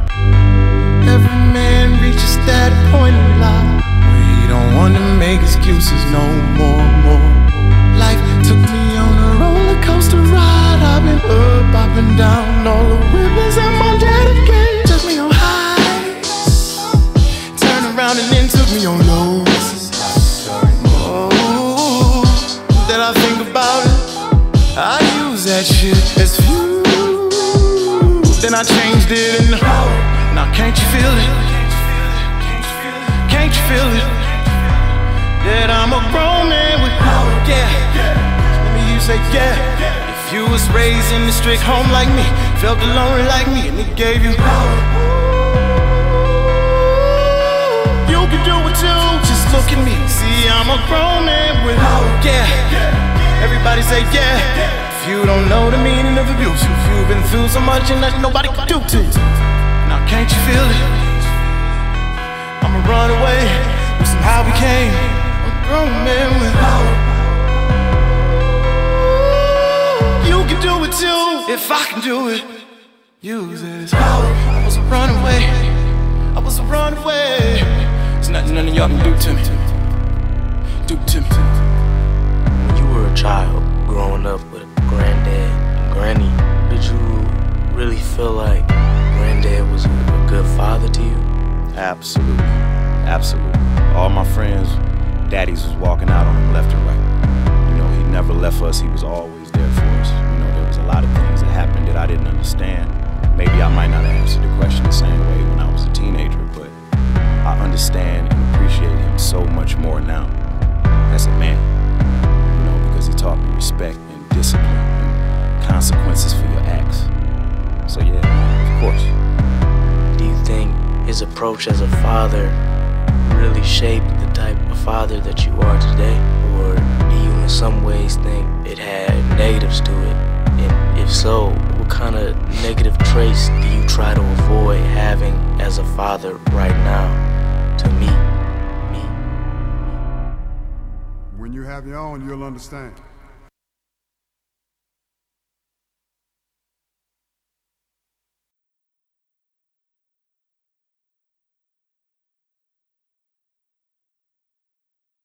Every man reaches that point in life where he don't wanna make excuses no more, more. Life took me on a roller coaster ride. I've been up, I've been down, all the rivers and my daddy gave took me on highs, turned around and then took me on lows. Oh, then I think about it. I use that shit as fuel. Then I changed it and can't you feel it? Can't you feel it? That I'm a grown man with power, yeah. Let me you say yeah. If you was raised in a strict home like me, felt alone like me, and it gave you power. You can do it too. Just look at me. See, I'm a grown man with power, yeah. Everybody say yeah. If you don't know the meaning of abuse, if you've been through so much and nothing nobody can do to you. Now can't you feel it? I'ma run away, somehow became a grown man with power. You can do it too if I can do it. Use this power. I was a runaway. I was a runaway. There's nothing none of y'all can do to me. Do to me. When you were a child growing up with granddad and granny, did you really feel like granddad was a good father to you? Absolutely. Absolutely. All my friends, daddies was walking out on them left and right. You know, he never left us. He was always there for us. You know, there was a lot of things that happened that I didn't understand. Maybe I might not have answered the question the same way when I was a teenager, but I understand and appreciate him so much more now as a man. You know, because he taught me respect and discipline and consequences for your acts. So yeah, of course. Do you think his approach as a father really shaped the type of father that you are today? Or do you in some ways think it had negatives to it? And if so, what kind of negative traits do you try to avoid having as a father right now? To me. When you have your own, you'll understand.